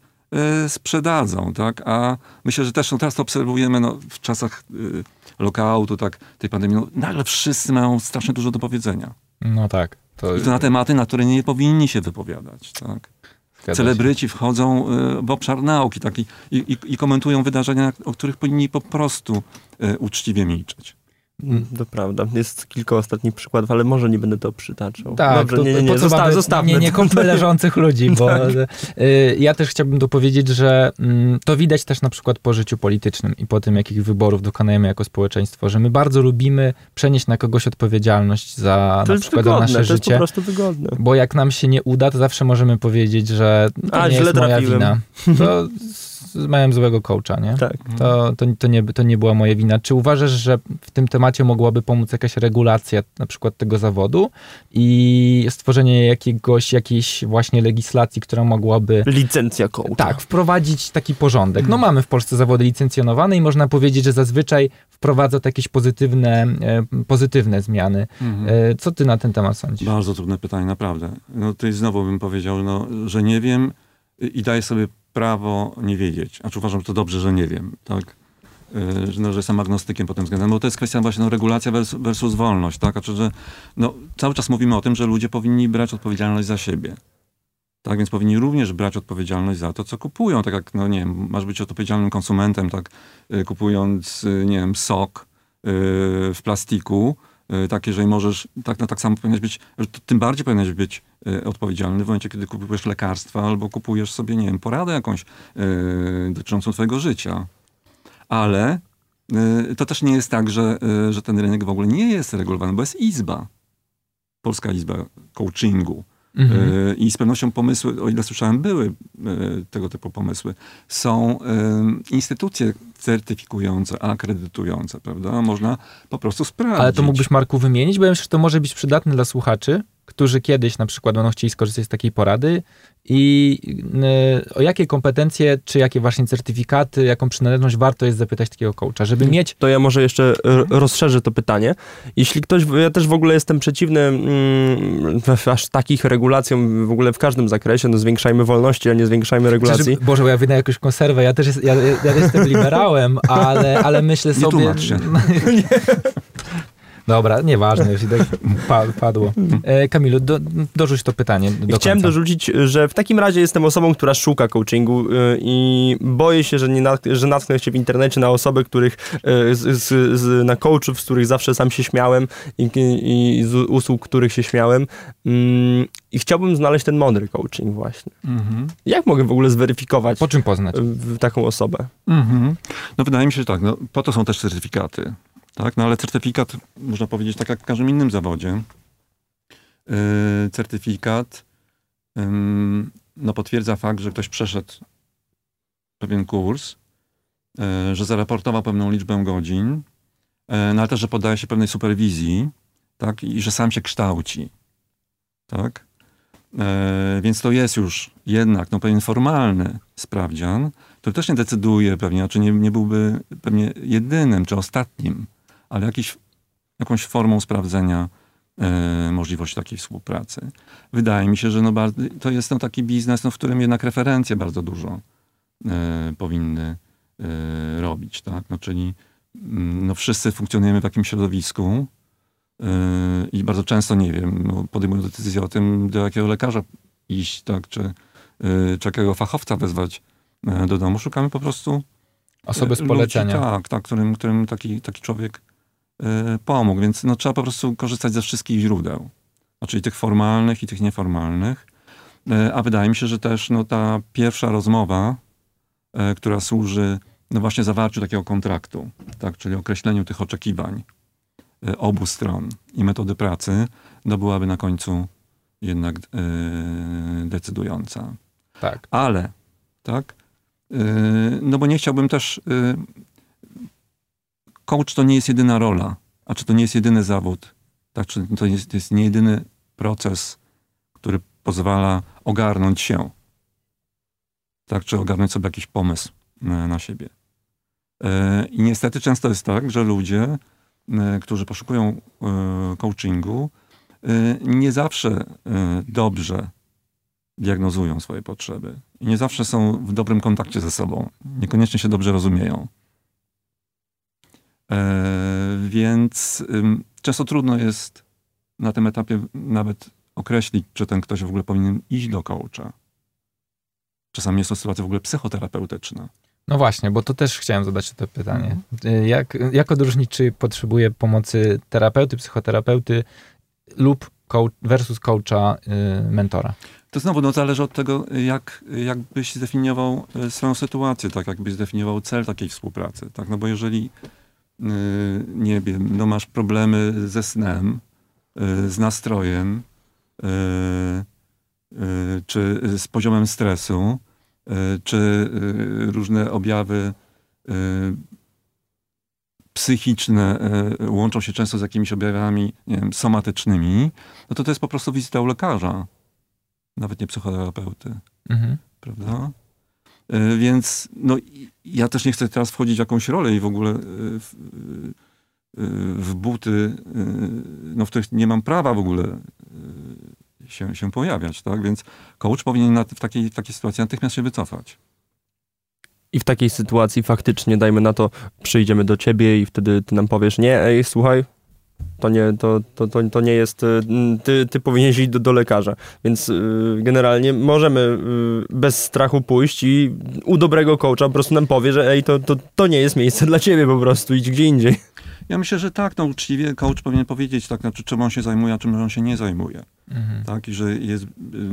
y, sprzedadzą, tak? A myślę, że też no, teraz to obserwujemy no, w czasach y, lockoutu, tak, tej pandemii, no, nagle wszyscy mają strasznie dużo do powiedzenia. No tak. To, I to na tematy, na które nie powinni się wypowiadać, tak? zgadza się. Celebryci wchodzą y, w obszar nauki taki, i, i, i komentują wydarzenia, o których powinni po prostu y, uczciwie milczeć. Mm, To prawda. Jest kilka ostatnich przykładów, ale może nie będę to przytaczał. Tak, Dobrze, to, nie, nie, nie. Zosta- zostawmy Nie, nie to. kąpmy leżących ludzi, bo y, ja też chciałbym tu powiedzieć, że mm, to widać też na przykład po życiu politycznym i po tym, jakich wyborów dokonujemy jako społeczeństwo, że my bardzo lubimy przenieść na kogoś odpowiedzialność za To na przykład wygodne, nasze to jest po życie. prostu wygodne. Bo jak nam się nie uda, to zawsze możemy powiedzieć, że to A, nie źle jest moja trafiłem. wina. To z- miałem złego coacha, nie? Tak. To, to, to, nie, to nie była moja wina. Czy uważasz, że w tym temacie mogłaby pomóc jakaś regulacja na przykład tego zawodu i stworzenie jakiegoś, jakiejś właśnie legislacji, która mogłaby Licencja coacha. tak, wprowadzić taki porządek. No mamy w Polsce zawody licencjonowane i można powiedzieć, że zazwyczaj wprowadza to jakieś pozytywne, e, pozytywne zmiany. E, Co ty na ten temat sądzisz? Bardzo trudne pytanie, naprawdę. No tutaj znowu bym powiedział, no, że nie wiem i daję sobie prawo nie wiedzieć. Znaczy uważam, że to dobrze, że nie wiem, tak? Y, że- No, że jestem agnostykiem pod tym względem, bo to jest kwestia właśnie no, regulacja versus, versus wolność, tak? Znaczy, że no, cały czas mówimy o tym, że ludzie powinni brać odpowiedzialność za siebie. Tak, więc powinni również brać odpowiedzialność za to, co kupują. Tak jak, no nie wiem, masz być odpowiedzialnym konsumentem, tak, y, kupując, y, nie wiem, sok w plastiku, y, tak, jeżeli możesz, tak, no tak samo powinieneś być, że tym bardziej powinieneś być y, odpowiedzialny w momencie, kiedy kupujesz lekarstwa albo kupujesz sobie, nie wiem, poradę jakąś y, dotyczącą twojego życia. Ale to też nie jest tak, że, że ten rynek w ogóle nie jest regulowany, bo jest izba. Polska Izba Coachingu. Mhm. Y, I z pewnością pomysły, o ile słyszałem, były y, tego typu pomysły. Są y, instytucje certyfikujące, akredytujące, prawda? Można po prostu sprawdzić. Ale to mógłbyś, Marku, wymienić, bo ja myślę, że to może być przydatne dla słuchaczy, którzy kiedyś na przykład będą chcieli skorzystać z takiej porady i y, o jakie kompetencje, czy jakie właśnie certyfikaty, jaką przynależność warto jest zapytać takiego coacha, żeby mieć To ja może jeszcze r- rozszerzę to pytanie. Jeśli ktoś, ja też w ogóle jestem przeciwny mm, aż takich regulacjom w ogóle w każdym zakresie, no zwiększajmy wolności, a nie zwiększajmy regulacji. Czy, Boże, bo ja wydaję jakąś konserwę, ja też jest, ja, ja jestem liberałem, ale, ale myślę Nie sobie... tłumacz się. Nie. Dobra, nieważne, już i tak pa, padło. E, Kamilu, do, dorzuć to pytanie do chciałem końca. dorzucić, że w takim razie jestem osobą, która szuka coachingu y, i boję się, że, nie nat- że natknę się w internecie na osoby, których, y, z, z, z, na coachów, z których zawsze sam się śmiałem i, i, i z usług, których się śmiałem. Mm, I chciałbym znaleźć ten mądry coaching właśnie. Mhm. Jak mogę w ogóle zweryfikować Po czym poznać? y, w taką osobę? Mhm. No wydaje mi się, że tak. No, po to są też certyfikaty. Tak? No ale certyfikat, można powiedzieć, tak jak w każdym innym zawodzie, yy, certyfikat ym, no, potwierdza fakt, że ktoś przeszedł pewien kurs, yy, że zaraportował pewną liczbę godzin, yy, no ale też, że poddaje się pewnej superwizji, tak? I że sam się kształci. Tak? E, więc to jest już jednak no, pewien formalny sprawdzian, który też nie decyduje pewnie, czy nie, nie byłby pewnie jedynym czy ostatnim, ale jakiś, jakąś formą sprawdzenia e, możliwości takiej współpracy. Wydaje mi się, że no, bardzo, to jest no, taki biznes, no, w którym jednak referencje bardzo dużo e, powinny e, robić. Tak? No, czyli mm, no, wszyscy funkcjonujemy w takim środowisku, i bardzo często, nie wiem, no, podejmują decyzję o tym, do jakiego lekarza iść, tak, czy, czy jakiego fachowca wezwać do domu. Szukamy po prostu Osoby z ludzi, polecenia. tak, tak, którym, którym taki, taki człowiek pomógł. Więc no, trzeba po prostu korzystać ze wszystkich źródeł. Czyli tych formalnych i tych nieformalnych. Yy, a wydaje mi się, że też no, ta pierwsza rozmowa, yy, która służy no właśnie zawarciu takiego kontraktu, tak, czyli określeniu tych oczekiwań y, obu stron i metody pracy, no byłaby na końcu jednak y, decydująca. Tak. Ale, tak, y, no bo nie chciałbym też, y, coach to nie jest jedyna rola, a czy to nie jest jedyny zawód, tak, czy to jest, jest nie jedyny proces, który pozwala ogarnąć się, tak, czy ogarnąć sobie jakiś pomysł na, na siebie. E, I niestety często jest tak, że ludzie, e, którzy poszukują e, coachingu, nie zawsze dobrze diagnozują swoje potrzeby. Nie zawsze są w dobrym kontakcie ze sobą. Niekoniecznie się dobrze rozumieją. Więc często trudno jest na tym etapie nawet określić, czy ten ktoś w ogóle powinien iść do coacha. Czasami jest to sytuacja w ogóle psychoterapeutyczna. No właśnie, bo to też chciałem zadać to pytanie. Mhm. Jak, jak odróżnić, czy potrzebuje pomocy terapeuty, psychoterapeuty lub coach versus coacha, y, mentora? To znowu no, zależy od tego, jak, jak byś zdefiniował y, swoją sytuację, tak jakbyś zdefiniował cel takiej współpracy. Tak? No bo jeżeli yy, nie wiem, no masz problemy ze snem, yy, z nastrojem, yy, czy z poziomem stresu, czy różne objawy psychiczne łączą się często z jakimiś objawami wiem, somatycznymi, no to to jest po prostu wizyta u lekarza, nawet nie psychoterapeuty. Mhm. Prawda? Więc no, ja też nie chcę teraz wchodzić w jakąś rolę i w ogóle w, w buty, no, w których nie mam prawa w ogóle się, się pojawiać, tak? Więc coach powinien na, w, takiej, w takiej sytuacji natychmiast się wycofać. I w takiej sytuacji faktycznie, dajmy na to, przyjdziemy do ciebie i wtedy ty nam powiesz, nie, ej, słuchaj, to nie, to, to, to, to nie jest, y, ty, ty powinieneś iść do, do lekarza. Więc yy, generalnie możemy yy, bez strachu pójść i u dobrego coacha po prostu nam powie, że ej, to, to, to nie jest miejsce dla ciebie po prostu, idź gdzie indziej. Ja myślę, że tak, no uczciwie coach powinien powiedzieć tak, znaczy, czym on się zajmuje, a czym on się nie zajmuje. Mhm. Tak, i że jest y,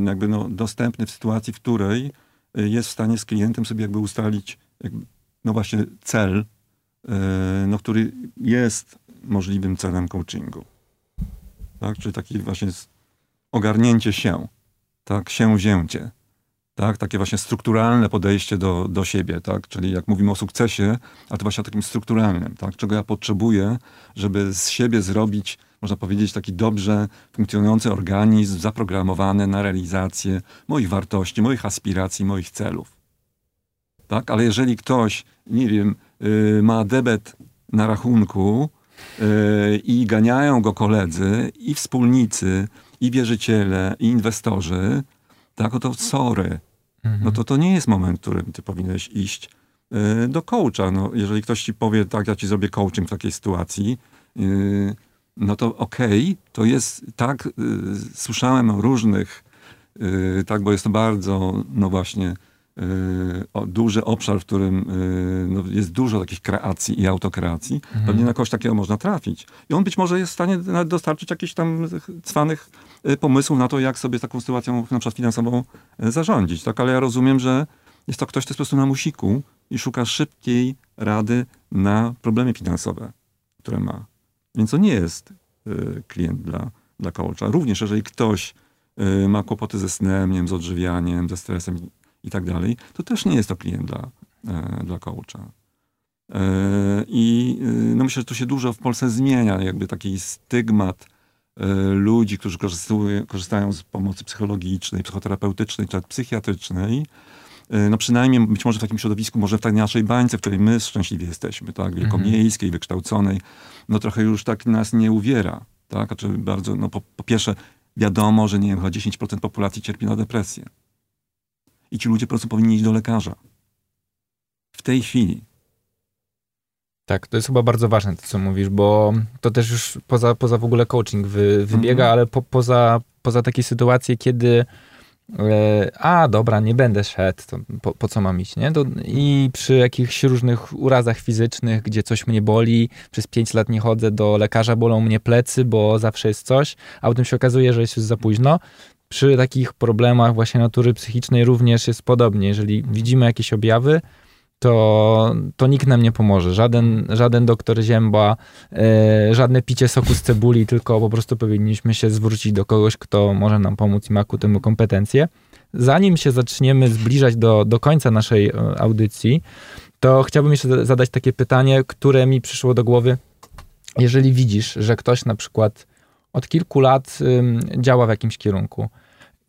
jakby no, dostępny w sytuacji, w której y, jest w stanie z klientem sobie jakby ustalić jakby, no właśnie cel, yy, no, który jest możliwym celem coachingu. Tak, czyli taki właśnie ogarnięcie się, tak, się wzięcie tak? Takie właśnie strukturalne podejście do, do siebie, tak? Czyli jak mówimy o sukcesie, a to właśnie o takim strukturalnym, tak? Czego ja potrzebuję, żeby z siebie zrobić, można powiedzieć, taki dobrze funkcjonujący organizm, zaprogramowany na realizację moich wartości, moich aspiracji, moich celów. Tak? Ale jeżeli ktoś, nie wiem, yy, ma debet na rachunku i ganiają go koledzy i wspólnicy, i wierzyciele, i inwestorzy, tak, to sorry. No to to nie jest moment, w którym ty powinieneś iść y, do coacha. No, jeżeli ktoś ci powie, tak, ja ci zrobię coaching w takiej sytuacji, y, no to okej, okay, to jest tak, słyszałem o różnych, tak, bo jest to bardzo, no właśnie, o, duży obszar, w którym y, no, jest dużo takich kreacji i autokreacji, mhm. pewnie na kogoś takiego można trafić. I on być może jest w stanie dostarczyć jakichś tam cwanych Y, pomysłów na to, jak sobie taką sytuacją na przykład finansową y, zarządzić. Tak? Ale ja rozumiem, że jest to ktoś, kto jest po prostu na musiku i szuka szybkiej rady na problemy finansowe, które ma. Więc to nie jest y, klient dla, dla coacha. Również jeżeli ktoś ma kłopoty ze snem, nie wiem, z odżywianiem, ze stresem i tak dalej, to też nie jest to klient dla, dla coacha. I no myślę, że to się dużo w Polsce zmienia, jakby taki stygmat E, ludzi, którzy korzystają, korzystają z pomocy psychologicznej, psychoterapeutycznej czy psychiatrycznej, e, no przynajmniej być może w takim środowisku, może w tej naszej bańce, w której my szczęśliwie jesteśmy, tak, wielkomiejskiej, mhm. wykształconej, no trochę już tak nas nie uwiera, tak, znaczy bardzo, no po, po pierwsze wiadomo, że nie wiem, chyba 10% populacji cierpi na depresję. I ci ludzie po prostu powinni iść do lekarza. W tej chwili. Tak, to jest chyba bardzo ważne to, co mówisz, bo to też już poza, poza w ogóle coaching wy, wybiega, mm -hmm. ale po, poza, poza takie sytuacje, kiedy e, a dobra, nie będę szedł, to po, po co mam iść, nie? To, I przy jakichś różnych urazach fizycznych, gdzie coś mnie boli, przez pięć lat nie chodzę do lekarza, bolą mnie plecy, bo zawsze jest coś, a potem się okazuje, że jest już za późno. Przy takich problemach właśnie natury psychicznej również jest podobnie. Jeżeli widzimy jakieś objawy, to, to nikt nam nie pomoże. Żaden, żaden doktor Zięba, e, żadne picie soku z cebuli, tylko po prostu powinniśmy się zwrócić do kogoś, kto może nam pomóc i ma ku temu kompetencje. Zanim się zaczniemy zbliżać do, do końca naszej e, audycji, to chciałbym jeszcze zadać takie pytanie, które mi przyszło do głowy. Jeżeli widzisz, że ktoś na przykład od kilku lat działa w jakimś kierunku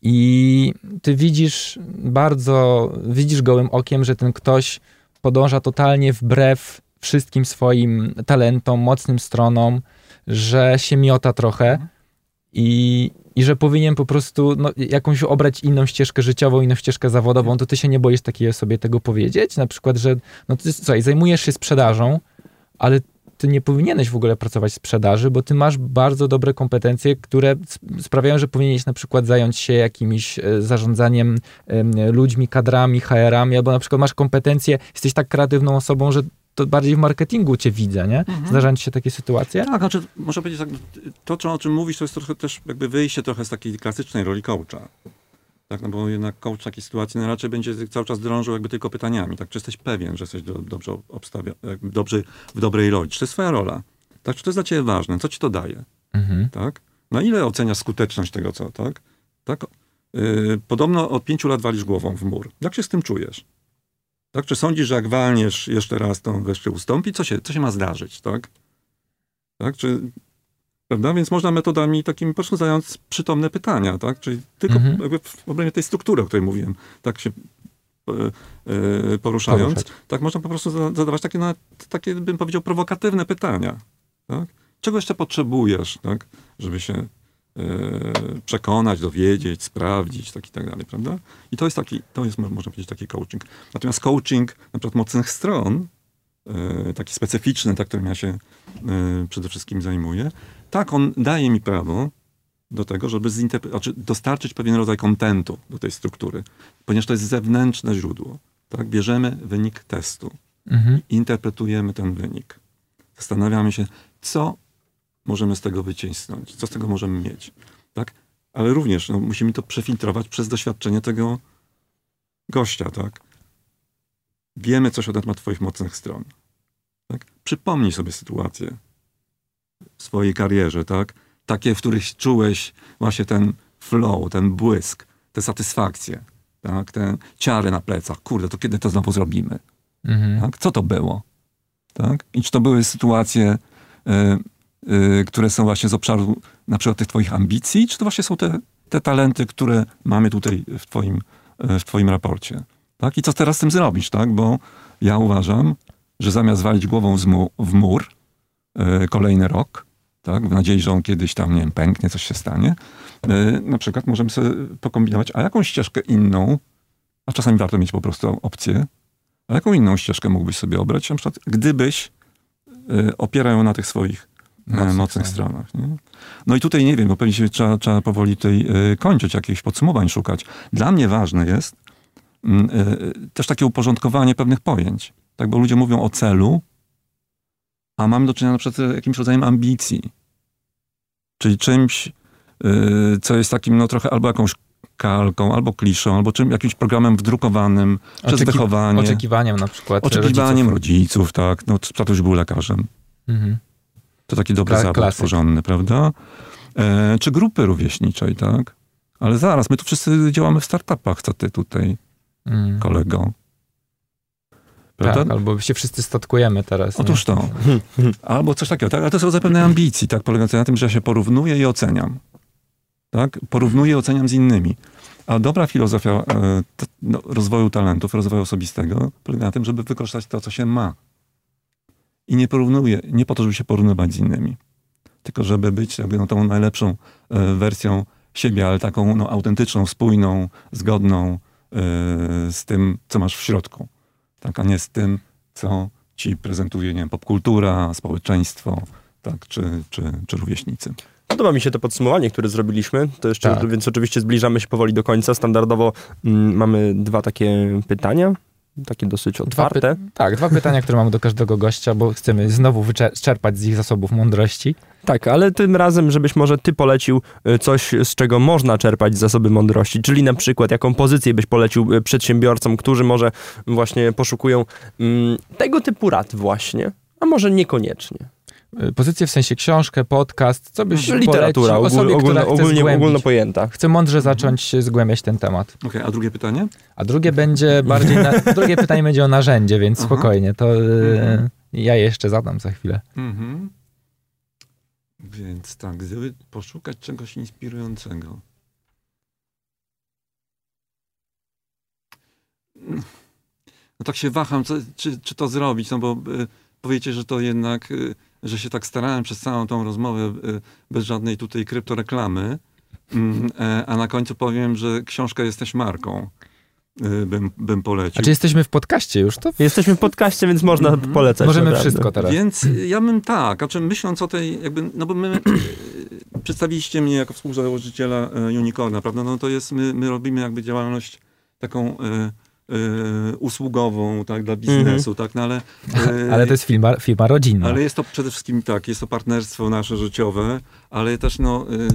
i ty widzisz bardzo, widzisz gołym okiem, że ten ktoś podąża totalnie wbrew wszystkim swoim talentom, mocnym stronom, że się miota trochę i, i że powinien po prostu no, jakąś obrać inną ścieżkę życiową, inną ścieżkę zawodową, to ty się nie boisz takiej osobie tego powiedzieć? Na przykład, że no ty, słuchaj, zajmujesz się sprzedażą, ale ty nie powinieneś w ogóle pracować w sprzedaży, bo ty masz bardzo dobre kompetencje, które sprawiają, że powinieneś na przykład zająć się jakimś e, zarządzaniem ludźmi, kadrami, HR-ami, albo na przykład masz kompetencje, jesteś tak kreatywną osobą, że to bardziej w marketingu cię widzę, nie? Mhm. Zdarzają ci się takie sytuacje? Tak, znaczy, można powiedzieć tak, to, o czym mówisz, to jest trochę też jakby wyjście trochę z takiej klasycznej roli coacha. Tak, no bo jednak coach w takiej sytuacji no raczej będzie cały czas drążył jakby tylko pytaniami. Tak, czy jesteś pewien, że jesteś do, dobrze obstawia, dobrze, w dobrej roli? Czy to jest twoja rola? Tak, czy to jest dla ciebie ważne? Co ci to daje? Mhm. Tak? Na ile oceniasz skuteczność tego, co, tak? tak? Yy, podobno od pięciu lat walisz głową w mur. Jak się z tym czujesz? Tak? Czy sądzisz, że jak walniesz jeszcze raz, to wreszcie ustąpi? Co się, co się ma zdarzyć, tak? Tak? Czy Prawda? Więc można metodami takimi po prostu zadając przytomne pytania, tak? Czyli tylko mhm. jakby w obrębie tej struktury, o której mówiłem, tak się e, e, poruszając, Poruszać. tak można po prostu zadawać takie, takie, bym powiedział, prowokatywne pytania. Tak? Czego jeszcze potrzebujesz, tak? żeby się e, przekonać, dowiedzieć, sprawdzić, tak i tak dalej, prawda? I to jest taki, to jest, można powiedzieć, taki coaching. Natomiast coaching na przykład mocnych stron, taki specyficzny, tak, którym ja się przede wszystkim zajmuję, tak, on daje mi prawo do tego, żeby znaczy dostarczyć pewien rodzaj kontentu do tej struktury, ponieważ to jest zewnętrzne źródło. Tak? Bierzemy wynik testu, mhm. interpretujemy ten wynik. Zastanawiamy się, co możemy z tego wycisnąć, co z tego możemy mieć. Tak? Ale również no, musimy to przefiltrować przez doświadczenie tego gościa. Tak? Wiemy coś na temat twoich mocnych stron. Tak? Przypomnij sobie sytuację, w swojej karierze, tak? Takie, w których czułeś właśnie ten flow, ten błysk, tę satysfakcję, tak? Te ciary na plecach. Kurde, to kiedy to znowu zrobimy? Mhm. Tak? Co to było? Tak? I czy to były sytuacje, y, y, które są właśnie z obszaru na przykład tych twoich ambicji, czy to właśnie są te, te talenty, które mamy tutaj w twoim, y, w twoim raporcie? Tak? I co teraz z tym zrobić, tak? Bo ja uważam, że zamiast walić głową w mur, kolejny rok, tak, w nadziei, że on kiedyś tam, nie wiem, pęknie, coś się stanie. E, na przykład możemy sobie pokombinować, a jaką ścieżkę inną, a czasami warto mieć po prostu opcję, a jaką inną ścieżkę mógłbyś sobie obrać, na przykład gdybyś e, opierał ją na tych swoich mocnych, mocnych stronach. Nie? No i tutaj nie wiem, bo pewnie trzeba, trzeba powoli tutaj kończyć, jakichś podsumowań szukać. Dla mnie ważne jest mm, też takie uporządkowanie pewnych pojęć. Tak, bo ludzie mówią o celu, a mamy do czynienia na przykład z jakimś rodzajem ambicji. Czyli czymś, yy, co jest takim no trochę albo jakąś kalką, albo kliszą, albo czym, jakimś programem wdrukowanym przez Oczeki wychowanie. Oczekiwaniem na przykład Oczekiwaniem rodziców, rodziców tak. No, tatuś był lekarzem. Mhm. To taki dobry Kla zawód porządny, prawda? E, czy grupy rówieśniczej, tak? Ale zaraz, my tu wszyscy działamy w startupach, co ty tutaj, mm. kolego. Prawda? Tak, albo się wszyscy statkujemy teraz. Otóż nie? to. Albo coś takiego. Tak? Ale to są zapewne ambicji, tak? polegające na tym, że ja się porównuję i oceniam. Tak? Porównuję i oceniam z innymi. A dobra filozofia e, no, rozwoju talentów, rozwoju osobistego polega na tym, żeby wykorzystać to, co się ma. I nie porównuję, nie po to, żeby się porównywać z innymi, tylko żeby być jakby no, tą najlepszą e, wersją siebie, ale taką no, autentyczną, spójną, zgodną e, z tym, co masz w środku tak, a nie z tym, co ci prezentuje, nie wiem, popkultura, społeczeństwo, tak, czy, czy, czy rówieśnicy. Podoba mi się to podsumowanie, które zrobiliśmy. To jeszcze, tak. więc oczywiście zbliżamy się powoli do końca. Standardowo mm, mamy dwa takie pytania. Takie dosyć Dwa otwarte. py- tak, dwa pytania, które mamy do każdego gościa, bo chcemy znowu wyczerpać z ich zasobów mądrości. Tak, ale tym razem, żebyś może ty polecił y, coś, z czego można czerpać zasoby mądrości, czyli na przykład jaką pozycję byś polecił y, przedsiębiorcom, którzy może właśnie poszukują mm, tego typu rad właśnie, a może niekoniecznie. Y, Pozycję w sensie książkę, podcast, co byś Literatura polecił osobie, ogól, ogólno, która chce ogólnie, zgłębić, ogólno pojęta. chce mądrze zacząć zgłębiać ten temat. Okej, a drugie pytanie? A drugie będzie bardziej, na, drugie pytanie będzie o narzędzie, więc Aha. spokojnie, to y, Mhm. ja je jeszcze zadam za chwilę. Mhm. Więc tak, gdyby poszukać czegoś inspirującego. No tak się waham, co, czy, czy to zrobić, no bo y, powiecie, że to jednak, y, że się tak starałem przez całą tą rozmowę y, bez żadnej tutaj kryptoreklamy, mm, e, a na końcu powiem, że książka jest też marką, y, bym, bym polecił. A czy jesteśmy w podcaście już? To Jesteśmy w podcaście, więc można Mhm. polecać. możemy naprawdę. wszystko teraz. Więc ja bym tak, znaczy myśląc o tej, jakby, no bo my e, przedstawiliście mnie jako współzałożyciela Unicorna, prawda? No to jest, my, my robimy jakby działalność taką e, e, usługową, tak, dla biznesu, tak, no ale... e, Ale to jest firma, firma rodzinna. ale jest to przede wszystkim tak, jest to partnerstwo nasze życiowe, ale też no, y,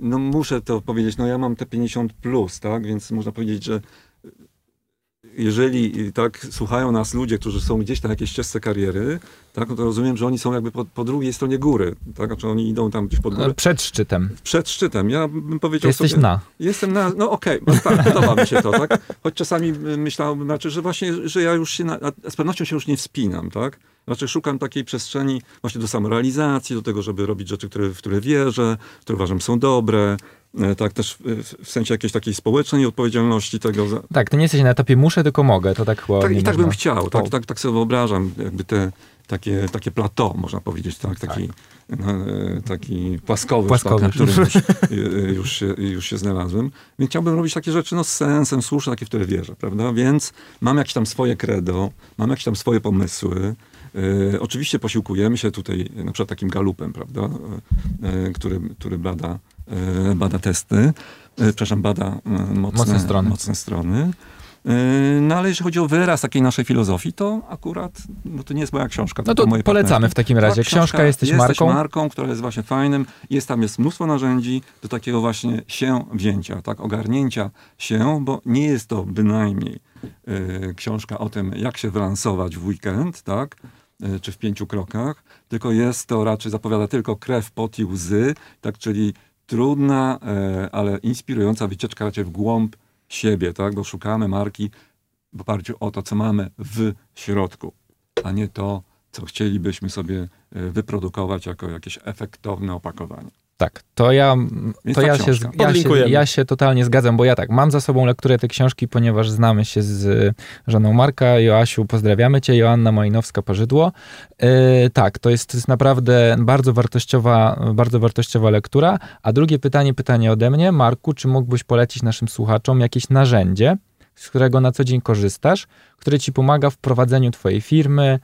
no muszę to powiedzieć, no ja mam te 50 plus, tak, więc można powiedzieć, że jeżeli tak słuchają nas ludzie, którzy są gdzieś na jakiejś ścieżce kariery, tak, no to rozumiem, że oni są jakby po, po drugiej stronie góry, tak, znaczy oni idą tam gdzieś pod górę, Przed szczytem. przed szczytem. Ja bym powiedział jesteś sobie, na. Jestem na. No okej, no tak, podoba mi się to, tak? Choć czasami y, myślałem, znaczy, że właśnie, że ja już się, na, z pewnością się już nie wspinam, tak? Znaczy szukam takiej przestrzeni właśnie do samorealizacji, do tego, żeby robić rzeczy, które, w które wierzę, które uważam są dobre, e, tak też w, sensie jakiejś takiej społecznej odpowiedzialności tego. Za, Tak, ty nie jesteś na etapie muszę, tylko mogę. To tak chyba tak, I tak bym chciał, tak, tak, tak sobie wyobrażam, jakby te takie, takie plateau, można powiedzieć, tak? Taki, no, e, taki płaskowy, Płaskowy. na którym już, już, się, już się znalazłem. Więc chciałbym robić takie rzeczy no, z sensem, słuszne, takie, w które wierzę, prawda? Więc mam jakieś tam swoje credo, mam jakieś tam swoje pomysły. E, oczywiście posiłkujemy się tutaj na przykład takim galupem, prawda? E, e, który, który bada, e, bada testy. E, przepraszam, bada e, mocne, Mocne strony. Mocne strony. No ale jeśli chodzi o wyraz takiej naszej filozofii, to akurat, no to nie jest moja książka. No to moje polecamy w takim razie. Tak, Książka jesteś marką. marką, która jest właśnie fajnym. Jest tam jest mnóstwo narzędzi do takiego właśnie się wzięcia, tak, ogarnięcia się, bo nie jest to bynajmniej yy, książka o tym, jak się wylansować w weekend, tak, czy w pięciu krokach, tylko jest to raczej zapowiada tylko krew, pot i łzy, tak, czyli trudna, e, ale inspirująca wycieczka raczej w głąb siebie, tak? Bo szukamy marki w oparciu o to, co mamy w środku, a nie to, co chcielibyśmy sobie e, wyprodukować jako jakieś efektowne opakowanie. Tak, to ja, to ja się, ja, się, ja się totalnie zgadzam, bo ja tak, mam za sobą lekturę tej książki, ponieważ znamy się z żoną Marka, Joasiu, pozdrawiamy cię, Joanna Majnowska-Pożydło. Yy, tak, to jest, to jest naprawdę bardzo wartościowa, bardzo wartościowa lektura. A drugie pytanie, pytanie ode mnie, Marku, czy mógłbyś polecić naszym słuchaczom jakieś narzędzie, z którego na co dzień korzystasz, które ci pomaga w prowadzeniu twojej firmy,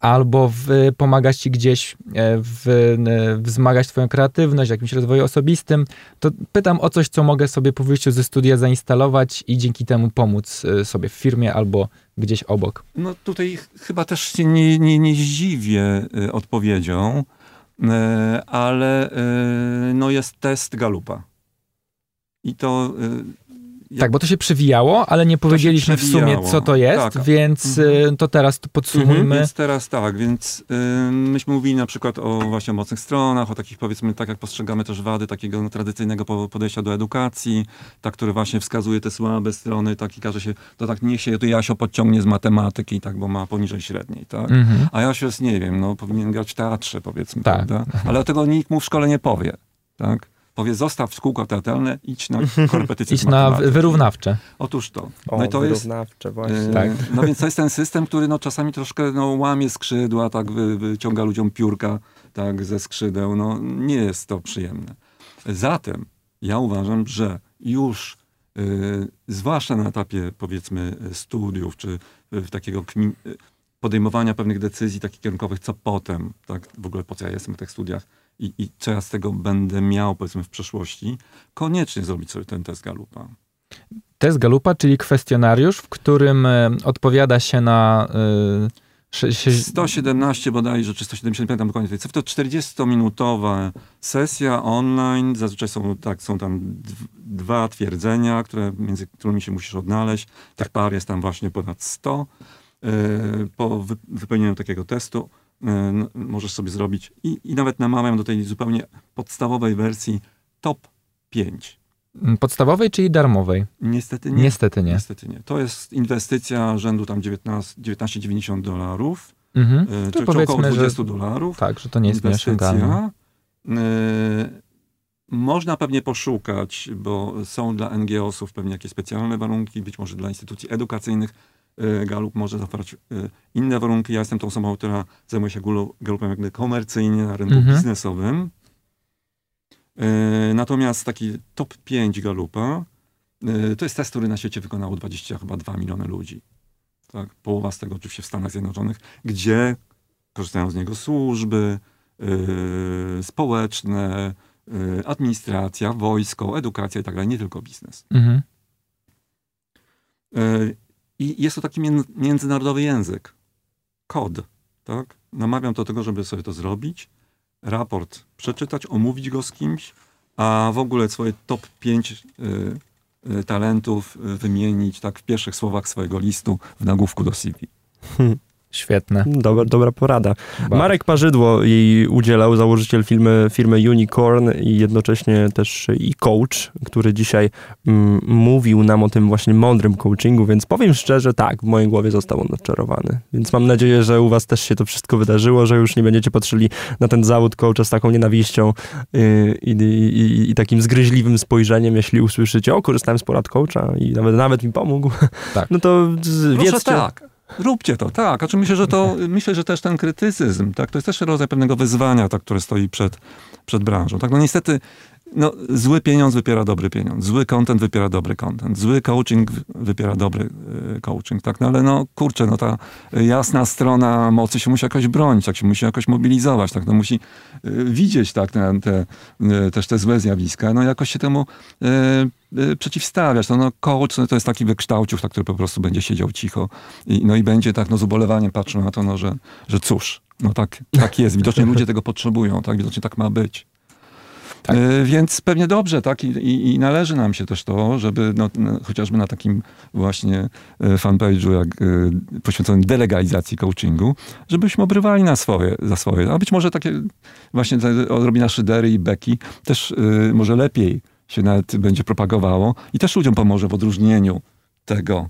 albo w, pomagać ci gdzieś e, w, e, wzmagać twoją kreatywność, jakimś rozwoju osobistym, to pytam o coś, co mogę sobie po wyjściu ze studia zainstalować i dzięki temu pomóc e, sobie w firmie albo gdzieś obok. No tutaj ch- chyba też się nie, nie, nie zdziwię y, odpowiedzią, ale no jest test Galupa. I to... y, Tak, bo to się przewijało, ale nie powiedzieliśmy w sumie, co to jest, Tak. więc Mhm. e, to teraz to podsumujmy. Więc teraz tak, więc y, myśmy mówili na przykład o właśnie o mocnych stronach, o takich powiedzmy, tak jak postrzegamy też wady takiego no, tradycyjnego po- podejścia do edukacji, tak, który właśnie wskazuje te słabe strony, tak i każe się, to tak niech się to Jasio podciągnie z matematyki, tak, bo ma poniżej średniej, tak. Mhm. A Jasio jest, nie wiem, no powinien grać w teatrze, powiedzmy, Tak. prawda? Ale tego nikt mu w szkole nie powie, tak. Powie, zostaw kółko teatralne, idź na korepetycję Idź z na wyrównawcze. Otóż to. O, No i to jest, wyrównawcze właśnie. E, Tak. No więc to jest ten system, który no, czasami troszkę no, łamie skrzydła, tak wy, wyciąga ludziom piórka tak, ze skrzydeł. No, nie jest to przyjemne. Zatem ja uważam, że już y, zwłaszcza na etapie powiedzmy studiów, czy y, w takiego kmin, podejmowania pewnych decyzji takich kierunkowych, co potem, tak, w ogóle po co ja jestem w tych studiach i, i co ja z tego będę miał powiedzmy w przyszłości, koniecznie zrobić sobie ten test Galupa. Test Galupa, czyli kwestionariusz, w którym e, odpowiada się na... e, sze- sie- 117 bodajże, czy 175, tam dokładnie tej cyfry, to 40-minutowa sesja online. Zazwyczaj są, tak, są tam dw- dwa twierdzenia, które, między którymi się musisz odnaleźć. Tych par jest tam właśnie ponad 100. Yy, Po wy- wypełnieniu takiego testu możesz sobie zrobić i, i nawet namawiam do tej zupełnie podstawowej wersji top 5. Podstawowej, czyli darmowej? Niestety nie. Niestety nie. Niestety nie. To jest inwestycja rzędu tam 19 19,90 dolarów. Mhm. Yy, To czyli około powiedzmy, że 20 dolarów. tak, że to nie jest. Inwestycja. Yy, Można pewnie poszukać, bo są dla NGO-sów pewnie jakieś specjalne warunki, być może dla instytucji edukacyjnych. Yy, Galup może zaoferować yy, inne warunki. Ja jestem tą osobą, która zajmuje się Galu- Galupem jakby komercyjnie na rynku Mhm. biznesowym. Yy, Natomiast taki top 5 Galupa to jest test, który na świecie wykonało 20 chyba 2 miliony ludzi. Tak? Połowa z tego oczywiście w Stanach Zjednoczonych, gdzie korzystają z niego służby yy, społeczne, yy, administracja, wojsko, edukacja i tak dalej, nie tylko biznes. Mhm. Yy, I jest to taki mię- międzynarodowy język. Kod. Tak? Namawiam do tego, żeby sobie to zrobić, raport przeczytać, omówić go z kimś, a w ogóle swoje top 5 yy, yy, talentów yy, wymienić tak w pierwszych słowach swojego listu w nagłówku do CV. Świetne. Dobra, dobra porada. Bardzo. Marek Parzydło jej udzielał, założyciel firmy, firmy Unicorn i jednocześnie też i coach, który dzisiaj mm, mówił nam o tym właśnie mądrym coachingu, więc powiem szczerze, tak, w mojej głowie został on odczarowany. Więc mam nadzieję, że u was też się to wszystko wydarzyło, że już nie będziecie patrzyli na ten zawód coacha z taką nienawiścią yy, i, i, takim zgryźliwym spojrzeniem, jeśli usłyszycie, o, korzystałem z porad coacha i nawet, nawet mi pomógł. Tak. No to wiedzcie. tak. Róbcie to, tak. A czy myślę, że to, myślę, że też ten krytycyzm, tak, to jest też rodzaj pewnego wyzwania, tak, które stoi przed, przed branżą. Tak, no niestety, no, zły pieniądz wypiera dobry pieniądz, zły content wypiera dobry content, zły coaching wy- wypiera dobry y, coaching, tak, no ale no, kurczę, no ta jasna strona mocy się musi jakoś bronić, tak, się musi jakoś mobilizować, tak, no musi y, widzieć, tak, te, te, y, też te złe zjawiska, no jakoś się temu y, y, przeciwstawiać. No, no coach no, to jest taki wykształciuch, tak, który po prostu będzie siedział cicho i, no i będzie tak no, z ubolewaniem patrzył na to, no, że, że cóż, no tak, tak jest. Widocznie ludzie tego potrzebują, tak, widocznie tak ma być. Tak. Y, Więc pewnie dobrze, tak, I, i, i należy nam się też to, żeby no, chociażby na takim właśnie y, fanpage'u jak y, poświęconym delegalizacji coachingu, żebyśmy obrywali na swoje, za swoje. A być może takie właśnie odrobina szydery i beki też y, może lepiej się nawet będzie propagowało i też ludziom pomoże w odróżnieniu tego,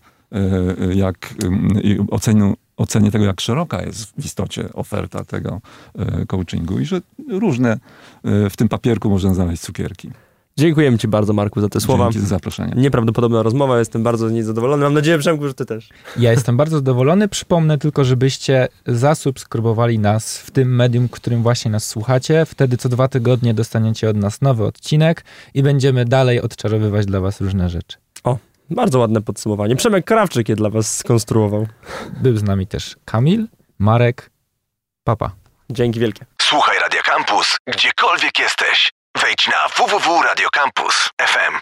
jak i oceniu, ocenie tego, jak szeroka jest w istocie oferta tego y, coachingu i że różne y, w tym papierku można znaleźć cukierki. Dziękujemy ci bardzo, Marku, za te słowa. Dzięki za zaproszenie. Nieprawdopodobna rozmowa, jestem bardzo niezadowolony. Mam nadzieję, Przemku, że ty też. Ja jestem bardzo zadowolony. Przypomnę tylko, żebyście zasubskrybowali nas w tym medium, w którym właśnie nas słuchacie. Wtedy co dwa tygodnie dostaniecie od nas nowy odcinek i będziemy dalej odczarowywać dla was różne rzeczy. Bardzo ładne podsumowanie. Przemek Krawczyk je dla was skonstruował. Był z nami też Kamil, Marek, Papa. Dzięki wielkie. Słuchaj Radio Campus, gdziekolwiek jesteś. Wejdź na www.radiocampus.fm.